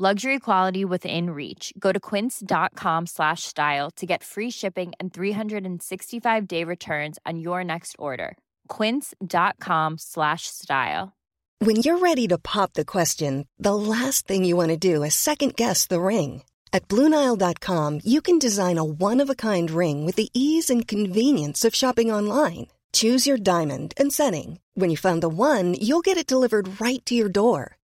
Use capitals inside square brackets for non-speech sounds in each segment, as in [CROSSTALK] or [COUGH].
Luxury quality within reach. Go to quince.com slash style to get free shipping and 365 day returns on your next order. Quince.com slash style. When you're ready to pop the question, the last thing you want to do is second guess the ring. At Bluenile.com, you can design a one of a kind ring with the ease and convenience of shopping online. Choose your diamond and setting. When you find the one, you'll get it delivered right to your door.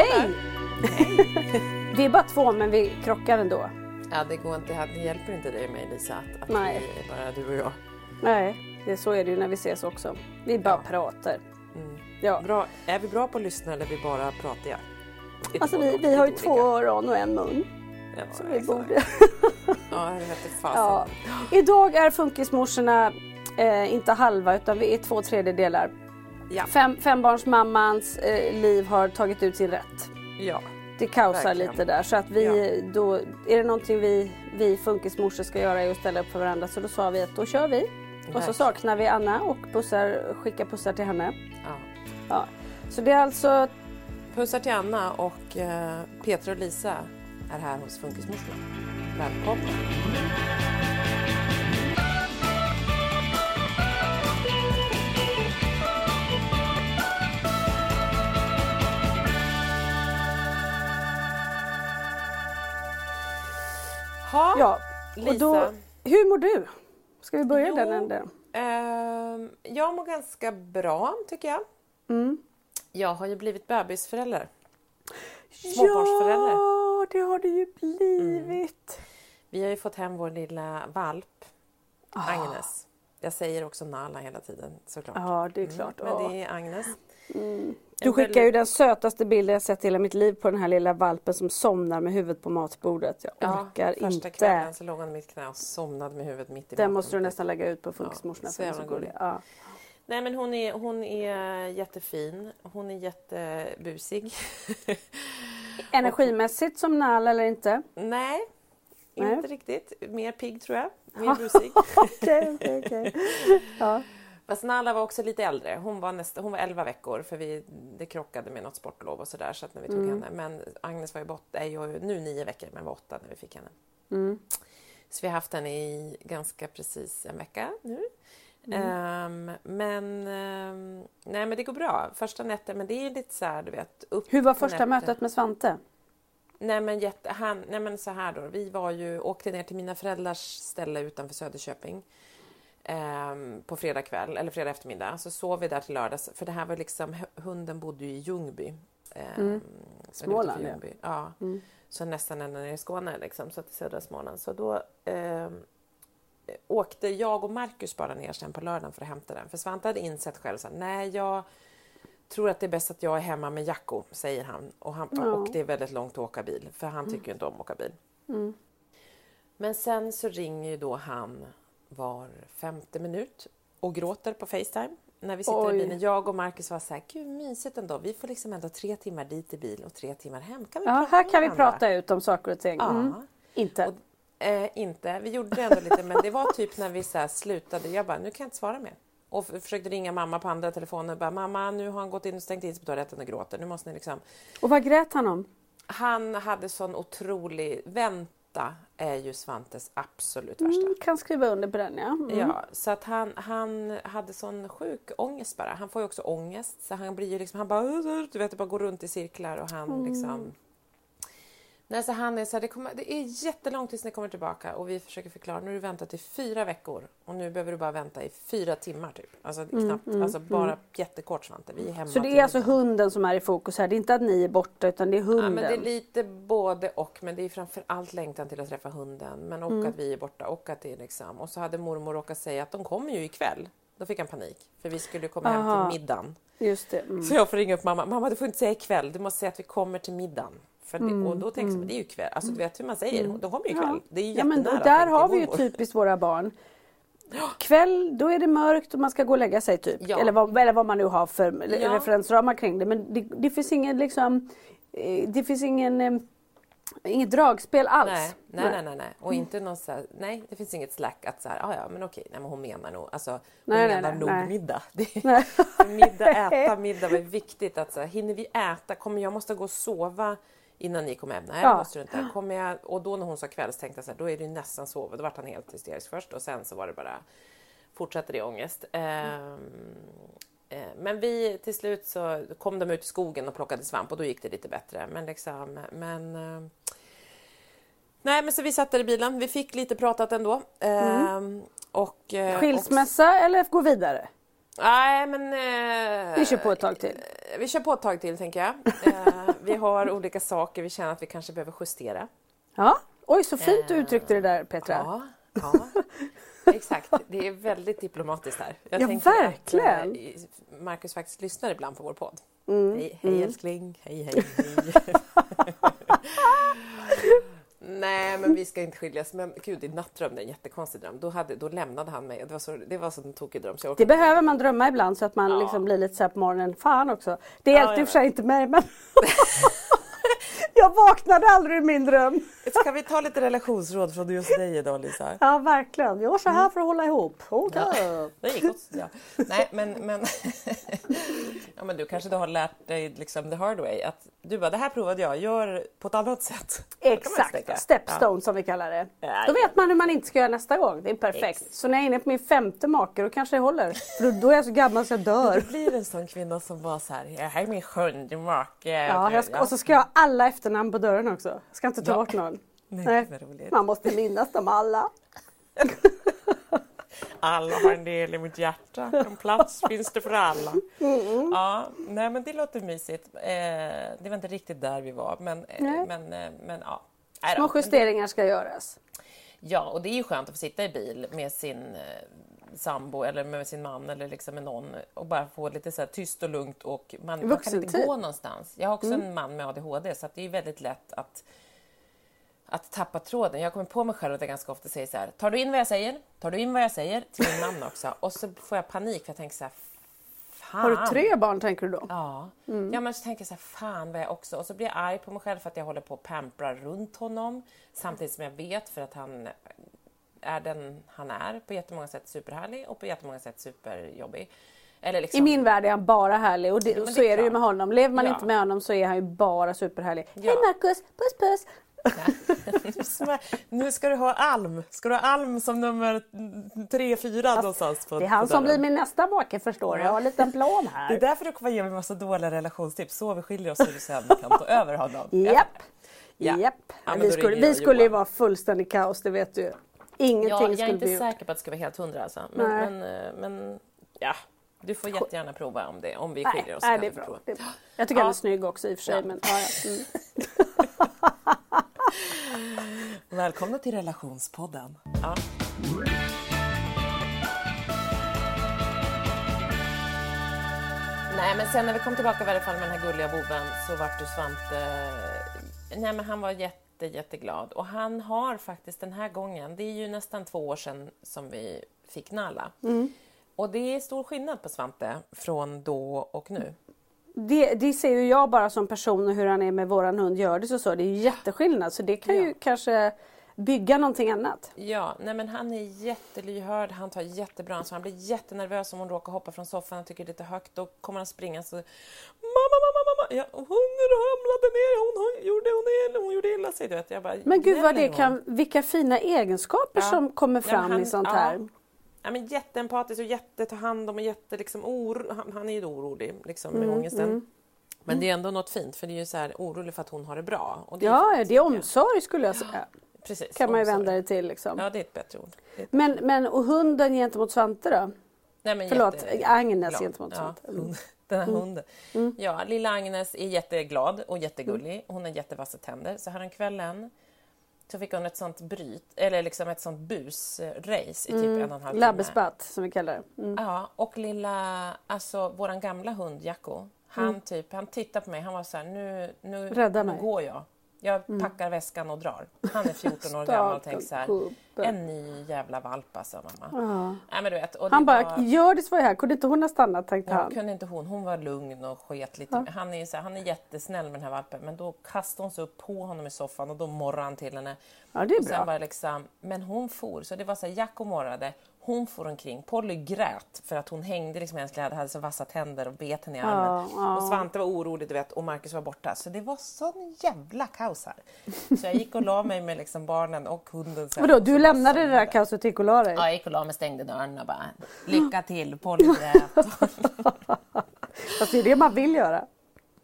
Hej! Vi är bara två men vi krockar ändå. Ja, det går inte. Det hjälper inte dig och mig Lisa att, att Nej. vi är bara du och jag. Nej, det, så är det ju när vi ses också. Vi bara Ja. pratar. Mm. Ja. Bra. Är vi bra på att lyssna eller är vi bara pratiga? Det Alltså vi, vi har ju två öron och en mun. Ja, Så vi borde... Ja, det vete [LAUGHS] Ja. fasen. Idag är funkismorsorna eh, inte halva utan vi är två tredjedelar. Ja. Fem, fembarnsmammans eh, liv har tagit ut sin rätt. ja. Det kaosar Verkligen. lite där så att vi då, är det någonting vi, vi funkismorsor ska göra är att ställa upp för varandra så då sa vi att då kör vi. Och så saknar vi Anna och pussar, skickar pussar till henne. ja. Ja. Så det är alltså Pussar till Anna och eh, Petra och Lisa är här hos Funkismorsorna. Välkomna! Ha, Ja, Lisa. då, hur mår du? Ska vi börja Jo. den änden? Ehm, jag mår ganska bra tycker jag. Mm. Jag har ju blivit bebisförälder. Småbarnsförälder. Ja, det har det ju blivit. Vi har ju fått hem vår lilla valp, Ah. Agnes. Jag säger också Nala hela tiden såklart. Ja, det är klart. Men Ja. det är Agnes. Du skickar ju den sötaste bilden jag sett i hela mitt liv på den här lilla valpen som somnar med huvudet på matbordet. Jag Ja, orkar första inte. kvällen så låg hon i mitt knä och somnade med huvudet mitt i Den måste du nästan lägga ut på Funkismorsorna. är så gullig. Ja. Nej men hon är, hon är jättefin. Hon är jättebusig. [LAUGHS] Energimässigt som Nal eller inte? Nej, Nej. inte riktigt. Mer pigg tror jag. Mer [LAUGHS] busig. Okej, okej, okej. Ja. Nala var också lite äldre. Hon var, nästa, hon var 11 veckor för vi, det krockade med något sportlov och sådär. Så att när vi tog Mm. henne. Men Agnes var ju bort, är ju nu nio veckor men var åtta när vi fick henne. Mm. Så vi har haft henne i ganska precis en vecka nu. Mm. Ehm, men, ehm, nej, men det går bra. Första nätten, men det är lite så här, du vet. Upp Hur var första nätter. mötet med Svante? Nej men, jätte, han, nej men så här då. Vi var ju, åkte ner till mina föräldrars ställe utanför Söderköping. Ehm, på fredag kväll, eller fredag eftermiddag. Så sov vi där till lördags. För det här var liksom, hunden bodde ju i Ljungby. ehm, Mm. Småland. Ljungby. Ja. Mm. Så nästan ända ner i Skåne, liksom, så i södra Småland. Så då ehm, åkte jag och Marcus bara ner sen på lördagen för att hämta den. För Svante hade insett själv så nej jag tror att det är bäst att jag är hemma med Jacko, säger han. Och, han, Ja. och det är väldigt långt att åka bil, för han tycker ju inte om att åka bil. Mm. Men sen så ringer ju då han var femte minut och gråter på Facetime när vi sitter Oj. i bilen, jag och Marcus var så här, gud mysigt ändå. Vi får liksom ändå tre timmar dit i bil och tre timmar hem. Kan vi Ja, prata här kan vi varandra? prata ut om saker och ting. Ja. Mm. Inte. Och, eh, inte. Vi gjorde det ändå lite, men det var typ när vi så slutade. Jag bara, nu kan jag inte svara mer. Och försökte ringa mamma på andra telefoner. Bara, mamma, nu har han gått in och stängt in sig på toaletten och gråter. Nu måste ni liksom... Och vad grät han om? Han hade sån otrolig... Vänta är ju Svantes absolut värsta. Mm, kan skriva under på den ja. Mm. Ja, så att han, han hade sån sjuk ångest bara. Han får ju också ångest. Så han blir ju liksom, han bara, du vet, bara går runt i cirklar och han Mm. liksom... Nej, så han är så här, det, kommer, det är jättelångt tills ni kommer tillbaka och vi försöker förklara, nu har du väntat i fyra veckor och nu behöver du bara vänta i fyra timmar typ. Alltså är knappt, alltså bara jättekort Svante, vi är hemma Mm, Så det är alltså hunden som är i fokus här. Det är inte att ni är borta utan det är hunden. Ja, men det är lite både och, men det är framför allt längtan till att träffa hunden, men och Mm. att vi är borta och att det är liksom... Och så hade mormor råkat säga att de kommer ju ikväll. Då fick han panik, för vi skulle komma hem Aha. till middagen. Just det. Mm. Så jag får ringa upp mamma. Mamma, du får inte säga ikväll, du måste säga att vi kommer till middagen. För det, Mm, Och då tänker jag, men det är ju ikväll. Alltså du vet hur man säger, de kommer ju ikväll. Ja. Det är ju Ja, men då, där har vi ju typiskt våra barn. [GASPS] Kväll, då är det mörkt och man ska gå och lägga sig typ. Ja. Eller, vad, eller vad man nu har för Ja. referensramar kring det. Men det, det finns ingen liksom, eh, det finns ingen, eh, inget dragspel alls. Nej, nej, nej, nej, nej. Och inte någon så här, nej, det finns inget slack att så här, ah, ja, men okej, nej, men hon menar nog, alltså, hon Nej, menar nej, nog nej. middag. [LAUGHS] Middag, [LAUGHS] äta middag var viktigt. Att, så här, hinner vi äta? Kommer jag måste gå och sova innan ni kommer hem? Nej, Ja. måste du inte. Kommer jag, och då när hon sa kväll så tänkte jag så här, då är det ju nästan sova. Då vart han helt hysterisk först och sen så var det bara, fortsatte det ångest. Ehm, eh, men vi till slut så kom de ut i skogen och plockade svamp och då gick det lite bättre. Men liksom, men eh, Nej, men så vi satt där i bilen. Vi fick lite pratat ändå. Ehm, och, eh, Skilsmässa eller gå vidare? Och, nej, men... eh, Vi kör på ett tag till. Eh, Vi kör på ett tag till, tänker jag. [LAUGHS] Eh, vi har olika saker vi känner att vi kanske behöver justera. Ja. Oj, så fint du uttryckte det där Petra. Ja, ja. [LAUGHS] Exakt. Det är väldigt diplomatiskt här. Jag Ja, tänker verkligen. Att, eh, Marcus faktiskt lyssnar ibland på vår podd. Mm, Hej, hej älskling. Hej, hej, hej. [LAUGHS] Nej, men vi ska inte skiljas. Men gud, i natt drömde jag en jättekonstig dröm. Då, hade, då lämnade han mig. Det var så, det var så en tokig dröm. Så jag Det behöver man drömma ibland så att man Ja. liksom blir lite så här på morgonen. Fan också. Det hjälpte jag i och för sig inte mig men [LAUGHS] jag vaknade aldrig ur min dröm. Ska vi ta lite relationsråd från just dig idag, Lisa? [LAUGHS] Ja verkligen. Var så här för att hålla ihop. Okej. Det gick åt, ja. Nej, men, men, [LAUGHS] ja, men du kanske du har lärt dig liksom the hard way. Att du bara, det här provade jag, gör på ett annat sätt. [LAUGHS] Exakt, stepstone som vi kallar det. Ja, Då ja. vet man hur man inte ska göra nästa gång. Det är perfekt. Ex. Så när jag är inne på min femte make då kanske det håller. För då, då är jag så gammal så jag dör. Du blir en sån kvinna som bara så här, "Ja, här är min sjunde make. Ja, och så ska jag alla efternamn på dörren också. Jag ska inte ta Ja. bort någon. Nej, Nej. Man måste minnas dem alla. [LAUGHS] Alla har en del i mitt hjärta. En plats finns det för alla. Mm. Ja, nej, men det låter mysigt. Eh, det var inte riktigt där vi var, men, eh, men, eh, men ja. Små justeringar ska göras. Ja, och det är ju skönt att få sitta i bil med sin eh, sambo eller med sin man eller liksom med någon och bara få lite så här tyst och lugnt och man, man kan inte gå någonstans. Jag har också en man med ADHD så att det är väldigt lätt att att tappa tråden. Jag kommer på mig själv att jag ganska ofta säger så här. Tar du in vad jag säger? Tar du in vad jag säger? Till min man också. Och så får jag panik för jag tänker så här. Fan. Har du tre barn tänker du då? Ja. ja, men så tänker jag så här, fan vad jag också... Och så blir jag arg på mig själv för att jag håller på att pampra runt honom. Samtidigt som jag vet för att han är den han är på jättemånga sätt superhärlig och på jättemånga sätt superjobbig. Liksom, I min värld är han bara härlig och, det, men och det så är är det ju med honom. Lever man Ja. inte med honom så är han ju bara superhärlig. Ja. Hej Marcus, puss puss! [LAUGHS] Nu ska- du ha Alm. Ska du ha Alm som nummer tre, fyra någonstans på Det är han som blir min nästa make förstår du. Jag har en liten plan Det är här. därför du kommer ge mig massa dåliga relationstips. Så vi skiljer oss så du sen kan ta över honom. Japp! Ja. Japp! Ja, vi skulle, vi skulle ju vara fullständigt kaos, det vet du. Ingenting Ja, jag är skulle inte bli gjort. säker på att det ska vara helt hundra alltså. Men, Nej. men, eh, men ja, du får jättegärna prova om, det, om vi Nej, skiljer oss. nej, det är bra. prova. Det är bra. Jag tycker Ja. han är snygg också i och för sig. Ja. Men, ja, ja. Mm. [LAUGHS] Välkomna till relationspodden. Ja. Nej, men sen när vi kom tillbaka i varje fall med den här gulliga boven så vart du Svante... Nej, men han var jätte, jätteglad. Och han har faktiskt den här gången, det är ju nästan två år sedan som vi fick Nala. Och det är stor skillnad på Svante från då och nu. Det, det ser ju jag bara som person och hur han är med våran hund Hjördis och så. Det är ju jätteskillnad så det kan ju Ja. kanske bygga någonting annat. Ja, nej men han är jättelyhörd, han tar jättebra ansvar. Han blir jättenervös om hon råkar hoppa från soffan och tycker det är lite högt. Då kommer han springa så... Mamma, mamma, mamma! Ja, hunden ramlade ner, hon, hon, gjorde, hon, illa, hon gjorde illa sig. Du vet. Jag bara, Men gud vad "Nej, det hon." kan, vilka fina egenskaper Ja. som kommer Ja, fram han- i sånt ja. här. Ja, men jätteempatisk och jätte hand om och jätte liksom oro, han, han är ju orolig liksom, med Mm, ångesten. Men det är ändå något fint för det är ju så här orolig för att hon har det bra. Det Ja, det är omsorg skulle jag säga. Precis, Kan man ju vända det till liksom. Ja, det är ett bättre ord. Ett- Men, men och hunden gentemot Svante då? Nej, men Förlåt, jätte- Agnes glad. gentemot ja, Svante. Mm. hund, [LAUGHS] Den här hunden. Ja, lilla Agnes är jätteglad och jättegullig. Mm. Hon har jättevassa tänder. Så häromkvällen så fick hon ett sånt bryt, eller liksom ett sånt busrace i typ en och en halv timme. Labbespatt som vi kallar det. Mm. Ja, och lilla, alltså våran gamla hund Jacko, han typ, han tittade på mig, han var så här, nu, nu, Mm. Rädda nu mig. Mm. går jag. Jag packar väskan och drar. Han är 14 år gammal och tänker så här, en ny jävla valp alltså mamma. Ja. Nej, men du vet, och Han bara, var- Hjördis var ju här, kunde inte hon ha stannat tänkte Ja, han. kunde inte hon. Hon var lugn och sket lite. Han, är så här, han är jättesnäll med den här valpen men då kastade hon sig upp på honom i soffan och då morrade han till henne. Ja det är och sen bra. var det liksom, men hon for, så det var så här, Jacko morrade, hon for omkring. Polly grät för att hon hängde liksom i hennes kläder, hade så vassa tänder och bet henne i armen. ja. Och Svante var orolig du vet, och Marcus var borta. Så det var sån jävla kaos här. Så jag gick och la mig med liksom barnen och hunden. Vadå, du lämnade det där kaoset och gick och la dig? Ja, jag gick och la mig, stängde dörren och bara lycka till, Polly grät. [LAUGHS] Fast det är det man vill göra.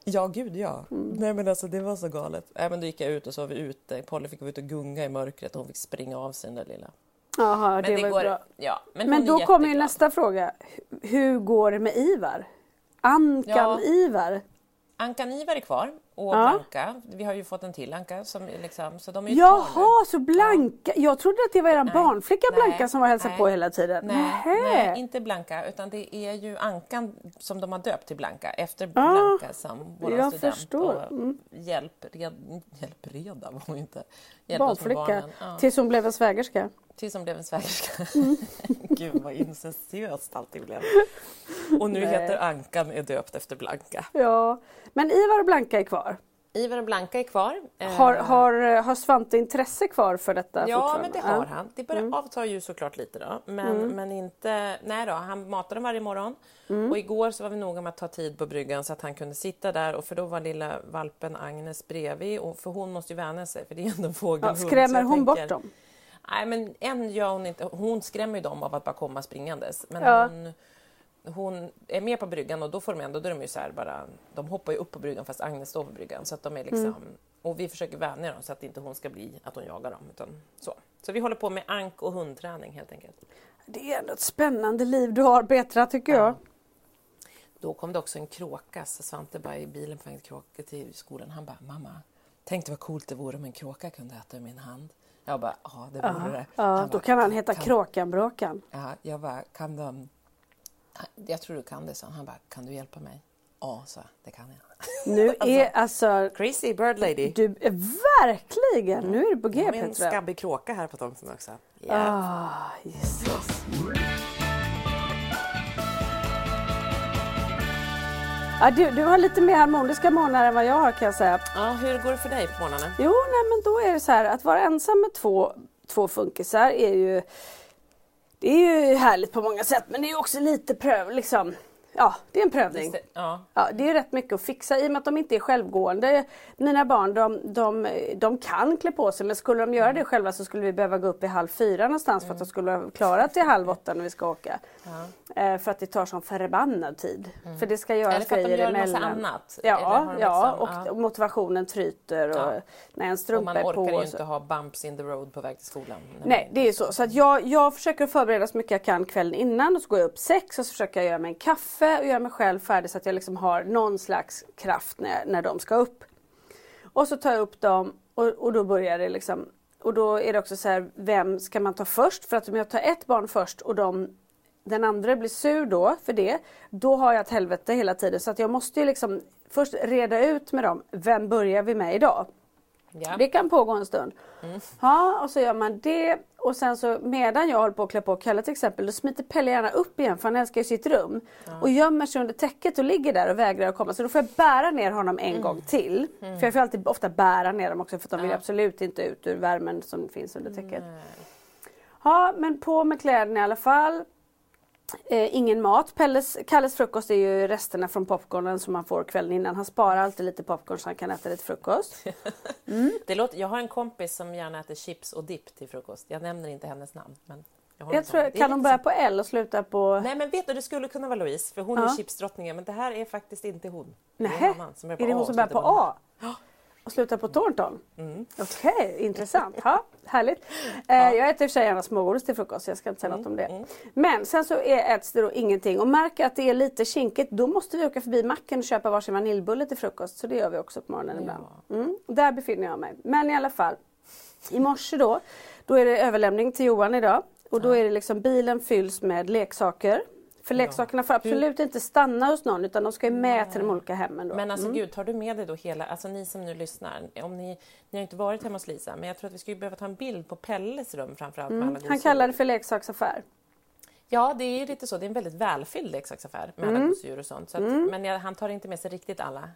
Ja, gud ja. Nej men alltså det var så galet. Nej, men då gick jag ut och så var vi ute. Polly fick gå ut och gunga i mörkret och hon fick springa av sig den där lilla. Jaha, det, det, var går... bra. Ja, men Men då kommer ju nästa fråga. Hur går det med Ivar? Ankan Ja. Ivar? Ankan Ivar är kvar och Ja. Blanka. Vi har ju fått en till Anka som liksom, så de är ju. Jaha, så Blanka. Jag trodde att det var er Nej. barnflicka Nej. Blanka som var hälsade Nej. på hela tiden. Nej, nej, inte Blanka utan det är ju Ankan som de har döpt till Blanka efter Ah, Blanka som vår jag student förstår. Mm. hjälpred, hjälpreda var hon inte. Med Barnflicka. Ja. Tills hon blev en svägerska. Tills hon blev en svägerska. Mm. [LAUGHS] Gud vad incestiöst allting blev. Och nu Nej. heter Ankan är döpt efter Blanka. Ja, men Ivar och Blanka är kvar. Ivar och Blanka är kvar. Eh, Har, har, har Svante intresse kvar för detta Ja, men det har han. Det börjar avta ju såklart lite då. Men, men inte... Nej då, han matar dem varje morgon. Och igår så var vi noga med att ta tid på bryggan så att han kunde sitta där. Och för då var lilla valpen Agnes bredvid. Och för hon måste ju vänja sig, för det är ändå en Ja, fågelhund. så skrämmer hon tänker- bort dem? Nej, men än gör hon inte. Hon skrämmer ju dem av att bara komma springandes. Men Ja. hon, hon är med på bryggan och då får de ändå, då är de ju så bara, de hoppar ju upp på bryggan fast Agnes står på bryggan. Så att de är liksom, Mm. och vi försöker vänja dem så att inte hon ska bli att hon jagar dem. Utan så. så vi håller på med ank och hundträning helt enkelt. Det är ändå ett spännande liv du har Petra tycker jag. Då kom det också en kråka, så Svante bara i bilen på till kråka till skolan. Han bara, mamma, tänk vad coolt det vore om en kråka kunde äta ur min hand. Jag bara, ja det vore det. Ja, Han då bara, kan han heta Kråkan-Bråkan. Ja, jag bara, kan de... Jag tror du kan det, så han bara, kan du hjälpa mig? Ja, så det kan jag. [LAUGHS] Nu är alltså... Crazy bird lady. Du är verkligen, nu är du på G Jag Petra. skabbig kråka här på tomten också. Ja. Ah, Jesus. Ja, du, du har lite mer harmoniska månader än vad jag har kan jag säga. ja, hur går det för dig på morgonen? Jo, nej, men då är det så här att vara ensam med två, två funkisar är ju det är ju härligt på många sätt men det är ju också lite pröv, liksom, ja det är en prövning. Ja, Ja, det är rätt mycket att fixa i och med att de inte är självgående. Mina barn de, de, de kan klä på sig men skulle de göra det själva så skulle vi behöva gå upp i halv fyra någonstans för att de skulle ha klarat till halv åtta när vi ska åka. Eh, för att det tar sån förbannad tid. För det ska göras Eller för att de gör en emellan. massa annat. Ja, ja liksom- och, ja. motivationen tryter och Ja. när en strumpa man är på. orkar ju inte ha bumps in the road på väg till skolan. Nej, det är så. Så jag, jag försöker förbereda så mycket jag kan kvällen innan och så går jag upp sex och så försöker jag göra mig en kaffe och göra mig själv färdig så att jag liksom har någon slags kraft när, när de ska upp. Och så tar jag upp dem och, och då börjar det liksom och då är det också så här, vem ska man ta först? För att om jag tar ett barn först och de, den andra blir sur då för det, då har jag ett helvete hela tiden. Så att jag måste ju liksom först reda ut med dem, vem börjar vi med idag? Ja. Det kan pågå en stund. Ja, och så gör man det och sen så medan jag håller på att klä på Kalle till exempel, då smiter Pelle gärna upp igen för han älskar ju sitt rum. Och gömmer sig under täcket och ligger där och vägrar att komma. Så då får jag bära ner honom en gång till. För jag får alltid ofta bära ner dem också för de vill absolut inte ut ur värmen som finns under täcket. Ja, men på med kläderna i alla fall. Eh, ingen mat. Pelles, Kalles frukost är ju resterna från popcornen som han får kvällen innan. Han sparar alltid lite popcorn så han kan äta lite frukost. [LAUGHS] Det låter, jag har en kompis som gärna äter chips och dipp till frukost. Jag nämner inte hennes namn. Men jag Jag tror, kan lite börja på L och sluta på... Nej men vet du, det skulle kunna vara Louise för hon Ja. är chipsdrottningen men det här är faktiskt inte hon. Det är är det hon som börjar på A? Och slutar på Thornton? Mm. Okej, intressant. [LAUGHS] Ja, härligt. Eh, jag äter i och för sig gärna smågodis till frukost jag ska inte säga något om Mm, det. Men sen så äts det då ingenting och märker att det är lite kinkigt då måste vi åka förbi macken och köpa varsin vaniljbulle till frukost. Så det gör vi också på morgonen ibland. Mm, där befinner jag mig. Men i alla fall. I morse då, då är det överlämning till Johan idag. Och då är det liksom bilen fylls med leksaker. För leksakerna får absolut inte stanna hos någon utan de ska ju med till de olika hemmen. Då. Men alltså gud, tar du med dig då hela, alltså ni som nu lyssnar, om ni, ni har inte varit hemma hos Lisa, men jag tror att vi skulle behöva ta en bild på Pelles rum framförallt med alla Han kallar det för leksaksaffär. Ja, det är ju lite så, det är en väldigt välfylld leksaksaffär med Mm. alla gosedjur och sånt. Så att, Men jag, han tar inte med sig riktigt alla.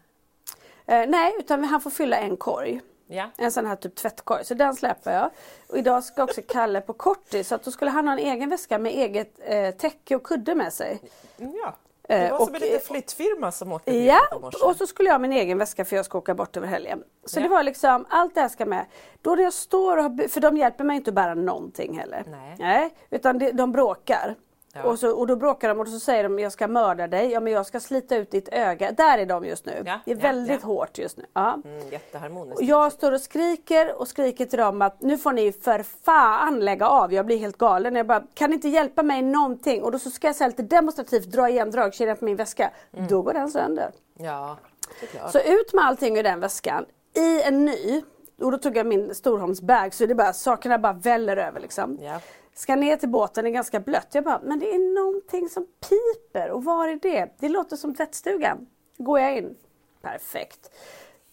Eh, nej, utan han får fylla en korg. Ja, En sån här typ tvättkorg. Så den släpper jag. Och idag ska också Kalle på kortis. Så att då skulle han ha en egen väska med eget eh, täcke och kudde med sig. ja. Eh, det var som och- en liten flyttfirma som åkte till Ja, och så skulle jag ha min egen väska för jag ska åka bort över helgen. Så Ja. det var liksom, allt det här ska med. Då när jag står och för de hjälper mig inte att bära någonting heller. Nej. utan det, de bråkar. Ja. Och, så, och då bråkar de och så säger de jag ska mörda dig, ja men jag ska slita ut ditt öga. Där är de just nu. Ja, Det är ja, väldigt hårt just nu. Ja. Mm, jätteharmoniskt. Och jag står och skriker och skriker till dem att nu får ni för fan lägga av. Jag blir helt galen. Jag bara, kan ni inte hjälpa mig någonting? Och då så ska jag säga lite demonstrativt dra igen dragkedjan på min väska. Då går den sönder. Ja, såklart. Så ut med allting ur den väskan i en ny. Och då tog jag min Storholmsbag så det är bara, sakerna bara väller över liksom. Ja. Ska ner till båten, det är ganska blött. Jag bara, men det är någonting som piper. Och var är det? Det låter som tvättstugan. Går jag in? Perfekt.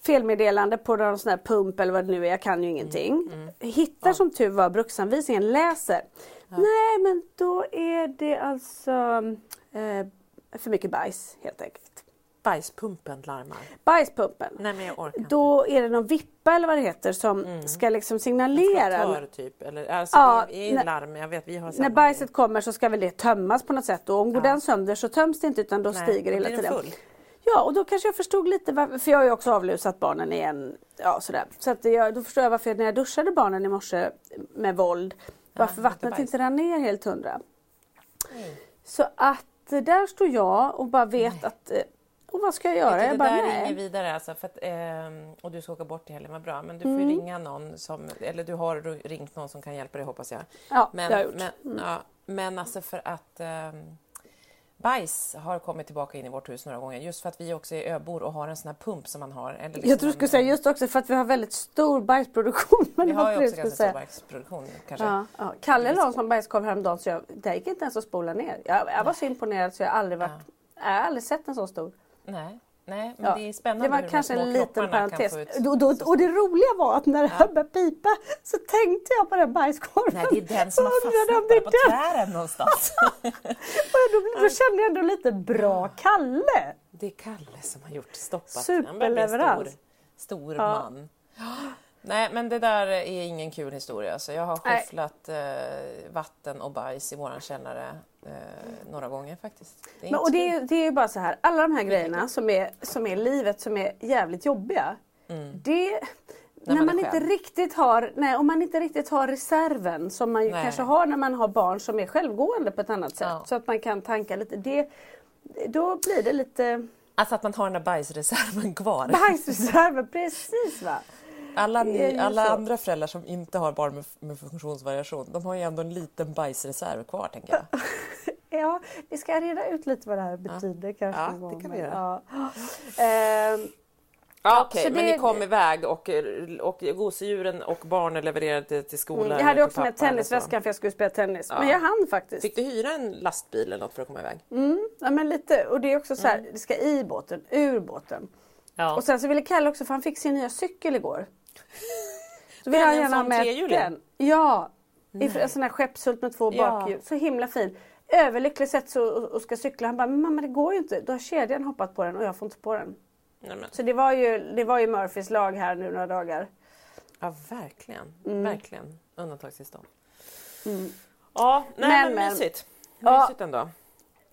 Felmeddelande på någon sån här pump eller vad det nu är, jag kan ju ingenting. Hittar som tur var bruksanvisningen, läser. Nej men då är det alltså eh, för mycket bajs helt enkelt. Bajspumpen larmar. Bajspumpen. Nej men jag orkar inte. Då är det någon vippa eller vad det heter som ska liksom signalera. Flattör, typ. Eller, alltså, Ja, det är när- larm, jag vet vi har När bajset kommer så ska väl det tömmas på något sätt och om går Ja. den sönder så töms det inte utan då Nej, stiger det hela tiden. full. Ja och då kanske jag förstod lite varför, för jag har ju också avlusat barnen igen. Ja sådär. Så att jag, då förstår jag varför när jag duschade barnen i morse med våld varför lite vattnet inte rann ner helt hundra. Så att eh, där står jag och bara vet att eh, och vad ska jag göra? Jag det bara där är nej. inget vidare alltså, för att, ehm, och du ska åka bort till helgen, vad bra. Men du får Mm. ju ringa någon som, eller du har ringt någon som kan hjälpa dig hoppas jag. Ja, Men, det har jag gjort. men, ja, men alltså för att ehm, bajs har kommit tillbaka in i vårt hus några gånger just för att vi också är öbor och har en sån här pump som man har. Eller liksom Jag tror du skulle säga just också för att vi har väldigt stor bajsproduktion. [LAUGHS] Men Vi har ju också ganska skulle stor säga. bajsproduktion kanske. Ja, ja. Kalle la en sån bajskorv häromdagen så jag, det gick inte ens att spola ner. Jag, jag var så imponerad så jag har aldrig varit, jag har aldrig sett en så stor. Nej, nej, men Ja, det är spännande Det var kanske en liten parentes. Ut Då, då, och det roliga var att när det här började pipa så tänkte jag på den bajskorven. Nej, det är den som har Och fastnat där på tvären någonstans. [LAUGHS] Och då, då kände jag ändå lite bra Kalle. Det är Kalle som har gjort stoppat. Superleverans. Stor, stor man. Nej, men det där är ingen kul historia. Alltså, jag har skyfflat eh, vatten och bajs i våran källare eh, några gånger faktiskt. Det är Men, och det, är, det är ju bara så här, alla de här grejerna som är, som är livet som är jävligt jobbiga. Det, när, Mm. man man, inte riktigt har, nej, om man inte riktigt har reserven som man kanske har när man har barn som är självgående på ett annat sätt. Ja. Så att man kan tanka lite. Det, då blir det lite Alltså att man har den där bajsreserven kvar. bajsreserven, precis va. Alla, ni, alla andra föräldrar som inte har barn med, med funktionsvariation, de har ju ändå en liten bajsreserv kvar tänker jag. [LAUGHS] Ja, vi ska reda ut lite vad det här betyder kanske. Ja, någon det kan vi men, göra. Ja. [GASPS] Ehm, Ja, Okej, så men det- ni kom iväg och, och gosedjuren och barnen levererade till skolan. Mm, jag hade också med tennisväskan för jag skulle spela tennis. Ja. Men jag hann faktiskt. Fick du hyra en lastbil eller något för att komma iväg? Ja men lite, och det är också så här, Mm. det ska i båten, ur båten. Ja. Och sen så ville Kalle också, för han fick sin nya cykel igår. Så vill Den gärna ha med den. Ja, i en sån här skeppshult med två Ja. bakhjul. Så himla fin. Överlycklig sätt så och, och ska cykla. Han bara, men mamma det går ju inte. Då har kedjan hoppat på den och jag får inte på den. Nej, Så det var ju, det var ju Murphys lag här nu några dagar. ja, verkligen. Mm. Verkligen. Undantagstillstånd. Ja, nej, Men, men, men. mysigt. Ja. Mysigt ändå.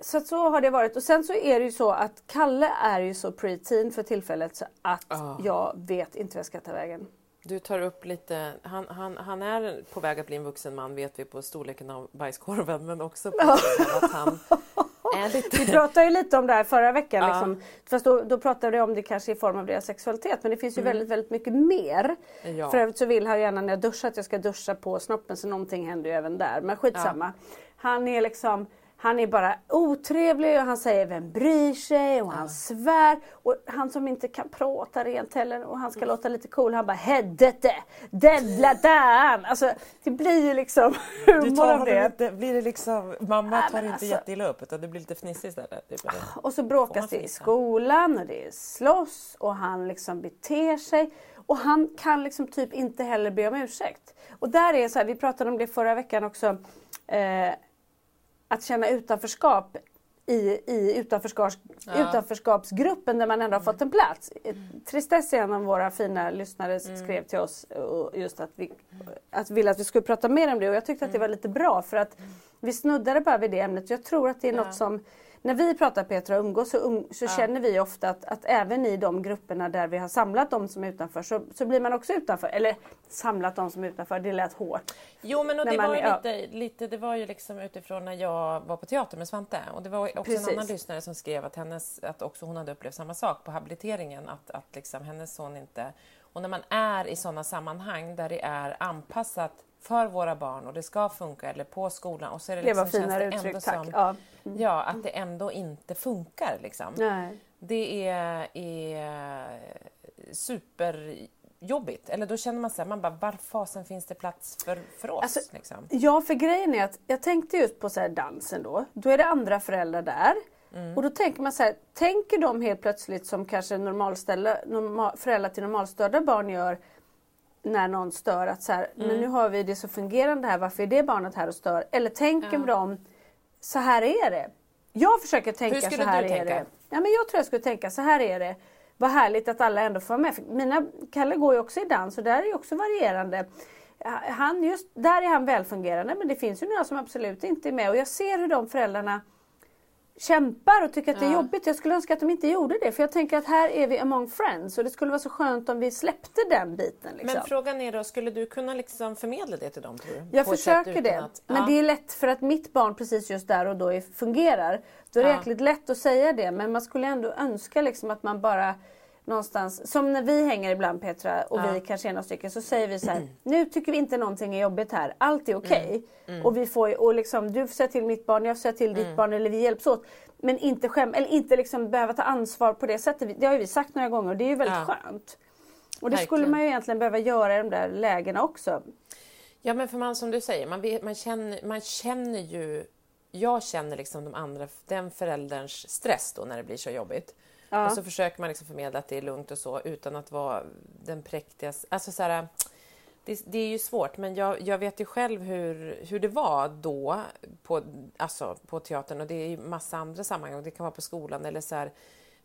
Så så har det varit. Och sen så är det ju så att Kalle är ju så preteen för tillfället så att Ah. jag vet inte vad jag ska ta vägen. Du tar upp lite, han, han, han är på väg att bli en vuxen man vet vi på storleken av bajskorven men också på att han är Vi pratade ju lite om det här förra veckan. Ja. Liksom. Fast då, då pratade vi om det kanske i form av deras sexualitet. Men det finns ju väldigt, väldigt mycket mer. Mm. Ja. För övrigt så vill han gärna när jag duschar att jag ska duscha på snoppen så någonting händer ju även där. Men skitsamma. Han är liksom han är bara otrevlig och han säger vem bryr sig och han svär. Och han som inte kan prata rent heller och han ska låta lite cool. Han bara hedete, dedla dan. Alltså det blir ju liksom [LAUGHS] humor av det. lite, blir det liksom, mamma tar inte alltså- jätteilla upp utan det blir lite fnissigt istället. Typ? Och så bråkas det i skolan och det är slåss och han liksom beter sig. Och han kan liksom typ inte heller be om ursäkt. Och där är så här, vi pratade om det förra veckan också. Eh, att känna utanförskap i, i utanförskaps, utanförskapsgruppen där man ändå har fått en plats. Tristess är en av våra fina lyssnare skrev till oss och just att vi att ville att vi skulle prata mer om det. Och jag tyckte att det var lite bra för att vi snuddade bara vid det ämnet. Jag tror att det är något som när vi pratar Petra och umgås så, um, så känner vi ofta att, att även i de grupperna där vi har samlat de som är utanför så, så blir man också utanför. Eller samlat de som är utanför, det lät hårt. Jo men och det man var ju ja. lite, lite, det var ju liksom utifrån när jag var på teater med Svante och det var också Precis. en annan lyssnare som skrev att, hennes, att också hon hade upplevt samma sak på habiliteringen att, att liksom hennes son inte och när man är i sådana sammanhang där det är anpassat för våra barn och det ska funka eller på skolan och så är det, Det liksom, finare känns det ändå uttryck, tack. som Ja. ja, att det ändå inte funkar liksom. Nej. Det är, är superjobbigt. Eller då känner man så här, man bara, var fasen finns det plats för, för oss? Alltså, liksom? Ja, för grejen är att jag tänkte just på så här dansen då. Då är det andra föräldrar där. Mm. Och då tänker man så här, tänker de helt plötsligt som kanske normal, föräldrar till normalstörda barn gör när någon stör att så här, Mm. men nu har vi det så fungerande här, varför är det barnet här och stör? Eller tänker de, så här är det. Jag försöker tänka så här är tänka? det. Ja, men jag tror jag skulle tänka så här är det. Vad härligt att alla ändå får vara med. För mina, Kalle går ju också i dans och där är ju också varierande. Han just, där är han välfungerande men det finns ju några som absolut inte är med och jag ser hur de föräldrarna kämpar och tycker att det är Ja. jobbigt. Jag skulle önska att de inte gjorde det för jag tänker att här är vi among friends och det skulle vara så skönt om vi släppte den biten. Liksom. Men frågan är då, skulle du kunna liksom förmedla det till dem tror du? Jag På försöker det. Att, Men ja. det är lätt för att mitt barn precis just där och då är, fungerar. Då är det Ja. jäkligt lätt att säga det men man skulle ändå önska liksom att man bara någonstans, som när vi hänger ibland Petra och Ja. vi kanske är några stycken så säger vi så här, nu tycker vi inte någonting är jobbigt här, allt är okej. Mm. Och vi får och liksom, du får säga till mitt barn, jag får säga till ditt barn eller vi hjälps åt. Men inte skäm, eller inte liksom behöva ta ansvar på det sättet. Det har ju vi sagt några gånger och det är ju väldigt Ja. skönt. Och det skulle man ju egentligen behöva göra i de där lägena också. Ja men för man som du säger, man, vet, man, känner, man känner ju... Jag känner liksom de andra, den förälderns stress då när det blir så jobbigt. Ja. Och så försöker man liksom förmedla att det är lugnt och så utan att vara den präktigaste. Alltså så här, det, det är ju svårt men jag, jag vet ju själv hur, hur det var då på, alltså på teatern och det är ju massa andra sammanhang. Det kan vara på skolan eller så här,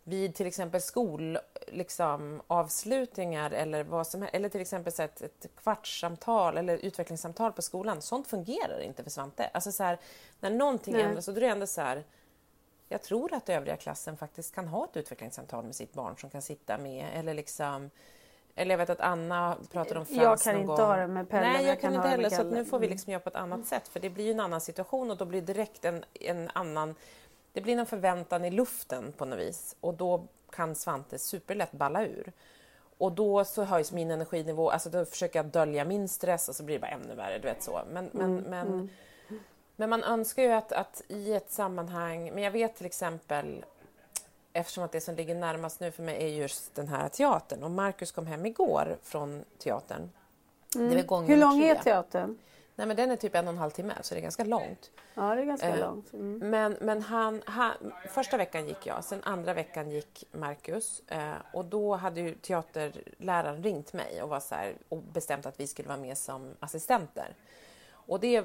vid till exempel skol, liksom, avslutningar eller vad som helst. Eller till exempel så ett, ett kvartssamtal eller utvecklingssamtal på skolan. Sånt fungerar inte för Svante. Alltså så här, när någonting Nej. ändras så då är det ändå så här jag tror att övriga klassen faktiskt kan ha ett utvecklingssamtal med sitt barn som kan sitta med eller liksom eller jag vet att Anna pratade om Frans Jag kan någon inte gång. ha det med Pelle, Nej, jag, jag kan inte heller. Så nu får vi Mm. liksom göra på ett annat sätt för det blir ju en annan situation och då blir det direkt en, en annan... Det blir en förväntan i luften på något vis och då kan Svante superlätt balla ur. Och då så höjs min energinivå, alltså då försöker jag dölja min stress och så blir det bara ännu värre, du vet så. Men, men, Mm, men, men man önskar ju att, att i ett sammanhang, men jag vet till exempel eftersom att det som ligger närmast nu för mig är just den här teatern och Marcus kom hem igår från teatern. Det är väl gång Mm. Hur lång tre. är teatern? Nej men den är typ en och en halv timme så det är ganska långt. Ja, det är ganska Eh, långt. Mm. Men, men han, han, första veckan gick jag, sen andra veckan gick Marcus eh, och då hade ju teaterläraren ringt mig och, var så här, och bestämt att vi skulle vara med som assistenter. Och, det